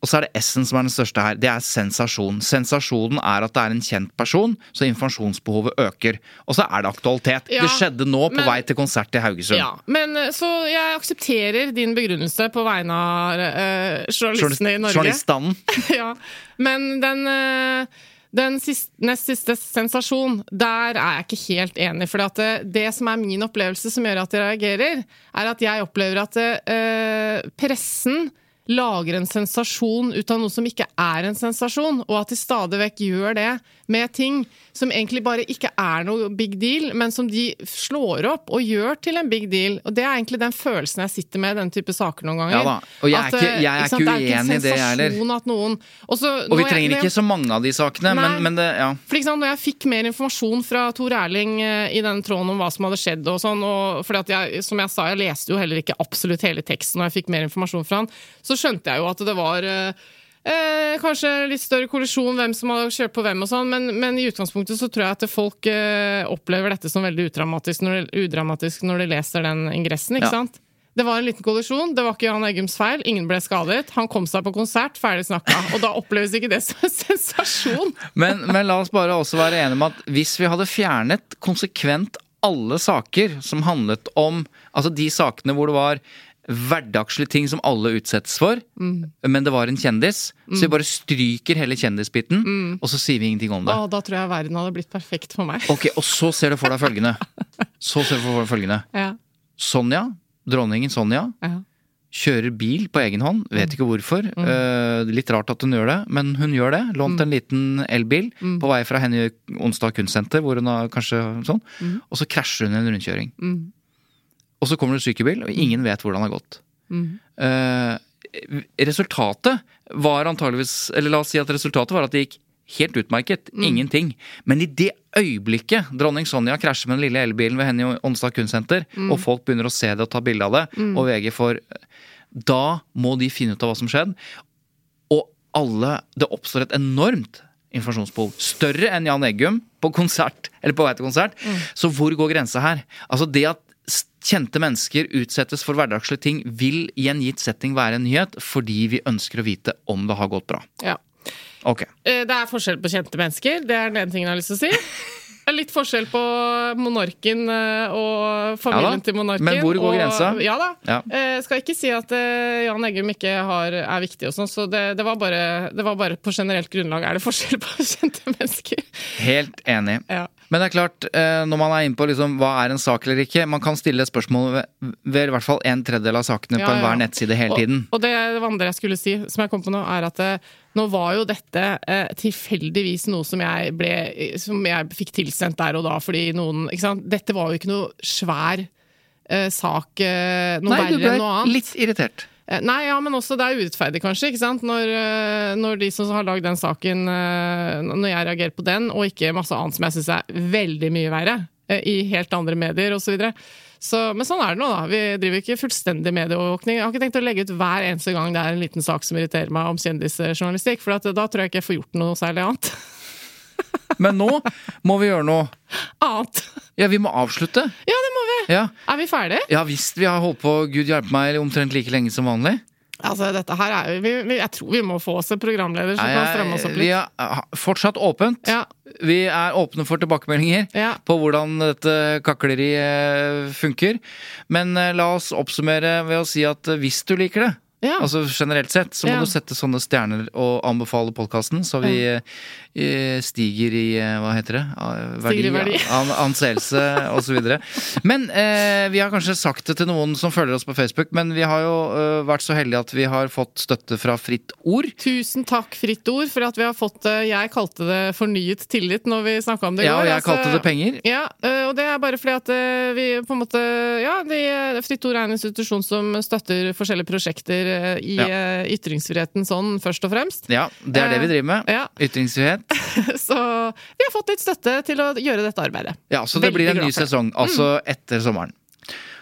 Speaker 3: Og så er det S-en som er den største her. Det er sensasjon. Sensasjonen er at det er en kjent person, så informasjonsbehovet øker. Og så er det aktualitet.
Speaker 1: Ja,
Speaker 3: det skjedde nå på
Speaker 1: men-
Speaker 3: vei til konsert i Haugesund.
Speaker 1: Ja, men eh, Så jeg aksepterer din begrunnelse på vegne av eh, journalistene i Norge.
Speaker 3: Journaliststanden.
Speaker 1: ja. Men den, eh, den siste, nest siste sensasjon, der er jeg ikke helt enig. For det, det som er min opplevelse som gjør at jeg reagerer, er at jeg opplever at eh, pressen lager en sensasjon ut av noe som ikke er en sensasjon, og at de stadig vekk gjør det med ting som egentlig bare ikke er noe big deal, men som de slår opp og gjør til en big deal. Og det er egentlig den følelsen jeg sitter med i den type saker noen ganger.
Speaker 3: Ja da, og jeg er
Speaker 1: At,
Speaker 3: ikke-
Speaker 1: eh,
Speaker 3: jeg er ikke
Speaker 1: det er
Speaker 3: uenig i det, jeg heller.
Speaker 1: en sensasjon at noen Og, så,
Speaker 3: Og vi trenger ikke så mange av de sakene, men,
Speaker 1: Nei.
Speaker 3: men det, ja.
Speaker 1: for ikke når jeg fikk mer informasjon fra Tor Erling eh, i den tråden om hva som hadde skjedd, og sånn, og fordi at jeg, som jeg sa, jeg leste jo heller ikke absolutt hele teksten når jeg fikk mer informasjon fra han, så skjønte jeg jo at det var eh, eh, kanskje litt større kollisjon, hvem som har kjørt på hvem og sånn, men, men i utgangspunktet så tror jeg at folk eh, opplever dette som veldig udramatisk når, de, udramatisk når de leser den ingressen, ikke
Speaker 3: Ja.
Speaker 1: sant? Det var en liten kollisjon, det var ikke Jan Eggums feil, ingen ble skadet. Han kom seg på konsert, ferdig snakka. Og da oppleves ikke det som en sensasjon.
Speaker 3: Men, men la oss bare også være enige om at hvis vi hadde fjernet konsekvent alle saker som handlet om Altså de sakene hvor det var hverdagslige ting som alle utsettes for, men det var en kjendis, så vi bare stryker hele kjendisbiten, og så sier vi ingenting om det.
Speaker 1: Å, da tror jeg verden hadde blitt perfekt for meg.
Speaker 3: Ok, Og så ser du for deg følgende. Så ser du for deg følgende.
Speaker 1: Ja,
Speaker 3: Sonja, dronningen Sonja,
Speaker 1: ja.
Speaker 3: kjører bil på egen hånd. Vet ikke hvorfor. Eh, litt rart at hun gjør det, men hun gjør det. Lånt en liten elbil på vei fra Henny Onsdag Kunstsenter, hvor hun har kanskje sånn. Og så krasjer hun i en rundkjøring. Og så kommer det en sykebil, og ingen vet hvordan det har gått. Eh, resultatet var antageligvis Eller la oss si at resultatet var at det gikk helt utmerket. Ingenting. Men i det øyeblikket dronning Sonja krasjer med den lille elbilen ved henne i Onsdag Kunstsenter, og folk begynner å se det og ta bilde av det, og VG får Da må de finne ut av hva som skjedde. Og alle Det oppstår et enormt informasjonsbehov. Større enn Jan Eggum på konsert, eller på vei til konsert. Så hvor går grensa her? Altså det at kjente mennesker utsettes for hverdagslige ting, vil i en gitt setting være en nyhet, fordi vi ønsker å vite om det har gått bra.
Speaker 1: ja.
Speaker 3: Ok.
Speaker 1: Eh, Det er forskjell på kjente mennesker, det er den ene tingen jeg har lyst til å si. Det er litt forskjell på monarken eh, og familien
Speaker 3: Ja
Speaker 1: til monarken.
Speaker 3: men hvor går
Speaker 1: og,
Speaker 3: grensa?
Speaker 1: Ja da.
Speaker 3: Ja.
Speaker 1: Eh, skal ikke si at eh, Jan Eggum ikke har, er viktig og sånn, så det, det, var bare, det var bare på generelt grunnlag er det forskjell på kjente mennesker.
Speaker 3: Helt enig.
Speaker 1: Ja.
Speaker 3: Men det er klart, eh, når man er inne på liksom, hva er en sak eller ikke, man kan stille spørsmål ved, ved i hvert fall en tredjedel av sakene
Speaker 1: Ja,
Speaker 3: på
Speaker 1: ja.
Speaker 3: nettside hele tiden.
Speaker 1: Og, og det, det andre jeg skulle si, som jeg kom på nå, er at eh, nå var jo dette eh, tilfeldigvis noe som jeg ble Som jeg fikk tilsendt der og da fordi noen? Dette var jo ikke noe svær eh, sak, eh, noe
Speaker 3: Nei,
Speaker 1: verre enn noe annet.
Speaker 3: Nei, du ble litt irritert.
Speaker 1: Eh, Nei, ja, men også det er urettferdig, kanskje. ikke sant? Når, eh, når de som har lagd den saken, eh, når jeg reagerer på den, og ikke masse annet som jeg syns er veldig mye verre, i helt andre medier osv. Så videre. så, men sånn er det nå, da. Vi driver ikke fullstendig medieovervåkning. Jeg har ikke tenkt å legge ut hver eneste gang det er en liten sak som irriterer meg om kjendisjournalistikk, for da tror jeg ikke jeg får gjort noe særlig annet.
Speaker 3: Men nå må vi gjøre noe.
Speaker 1: annet.
Speaker 3: Ja, vi må avslutte.
Speaker 1: Ja, det må vi!
Speaker 3: Ja,
Speaker 1: Er vi ferdige?
Speaker 3: ja visst. Vi har holdt på, gud hjelpe meg, omtrent like lenge som vanlig.
Speaker 1: Altså, dette her er jo vi, vi, Jeg tror vi må få oss en programleder som kan stramme oss opp litt.
Speaker 3: vi er fortsatt åpent.
Speaker 1: Ja.
Speaker 3: Vi er åpne for tilbakemeldinger
Speaker 1: Ja.
Speaker 3: på hvordan dette kakleriet funker. Men eh, la oss oppsummere ved å si at eh, hvis du liker det,
Speaker 1: Ja.
Speaker 3: altså generelt sett, så må
Speaker 1: Ja.
Speaker 3: du sette sånne stjerner og anbefale podkasten, så vi eh, stiger i eh, Hva heter det? Verdi,
Speaker 1: Stiger i verdi.
Speaker 3: An, anseelse osv. Men eh, vi har kanskje sagt det til noen som følger oss på Facebook, men vi har jo eh, vært så heldige at vi har fått støtte fra Fritt Ord.
Speaker 1: Tusen takk, Fritt Ord, for at vi har fått det Jeg kalte det fornyet tillit når vi snakka om det i
Speaker 3: Ja,
Speaker 1: går.
Speaker 3: og jeg
Speaker 1: altså-
Speaker 3: kalte det penger.
Speaker 1: Ja, øh, og det er bare fordi at vi på en måte Ja, de, Fritt Ord er en institusjon som støtter forskjellige prosjekter i
Speaker 3: Ja.
Speaker 1: ytringsfriheten sånn, først og fremst.
Speaker 3: Ja, det er det vi driver med.
Speaker 1: Ja,
Speaker 3: Ytringsfrihet.
Speaker 1: Så vi har fått litt støtte til å gjøre dette arbeidet.
Speaker 3: Ja, så det
Speaker 1: Veldig
Speaker 3: blir en ny sesong, altså etter sommeren.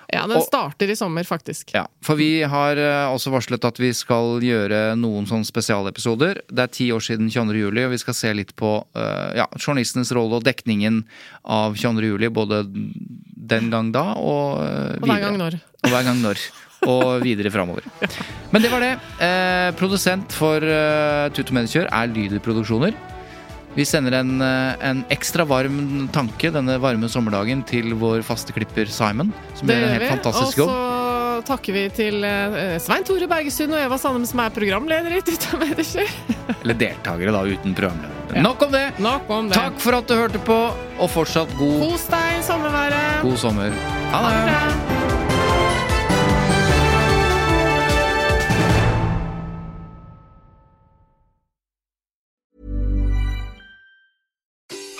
Speaker 1: Ja, den
Speaker 3: Og-
Speaker 1: starter i sommer, faktisk.
Speaker 3: Ja, For vi har eh, også varslet at vi skal gjøre noen sånne spesialepisoder. Det er ti år siden 22. juli, og vi skal se litt på eh, ja, journalistenes rolle og dekningen av 22. juli. Både den gang da og videre.
Speaker 1: Og hver gang når.
Speaker 3: Og hver gang når. Og videre framover. Men det var det. Eh, produsent for uh, Tut og Mediekjør er Lyder Produksjoner. Vi sender en, eh, en ekstra varm tanke denne varme sommerdagen til vår faste klipper Simon, som
Speaker 1: Det
Speaker 3: gjør en helt
Speaker 1: vi.
Speaker 3: fantastisk jobb.
Speaker 1: Og så takker vi til øh, Svein Tore Bergestuen og Eva Sandem, som er programleder i Tutta Mediekjør.
Speaker 3: Eller deltakere, da, uten programleder.
Speaker 1: Ja.
Speaker 3: Nok om det!
Speaker 1: Nok om det.
Speaker 3: Takk for at du hørte på, og fortsatt god,
Speaker 1: Kos deg i sommerværet.
Speaker 3: god sommer. Ha
Speaker 1: det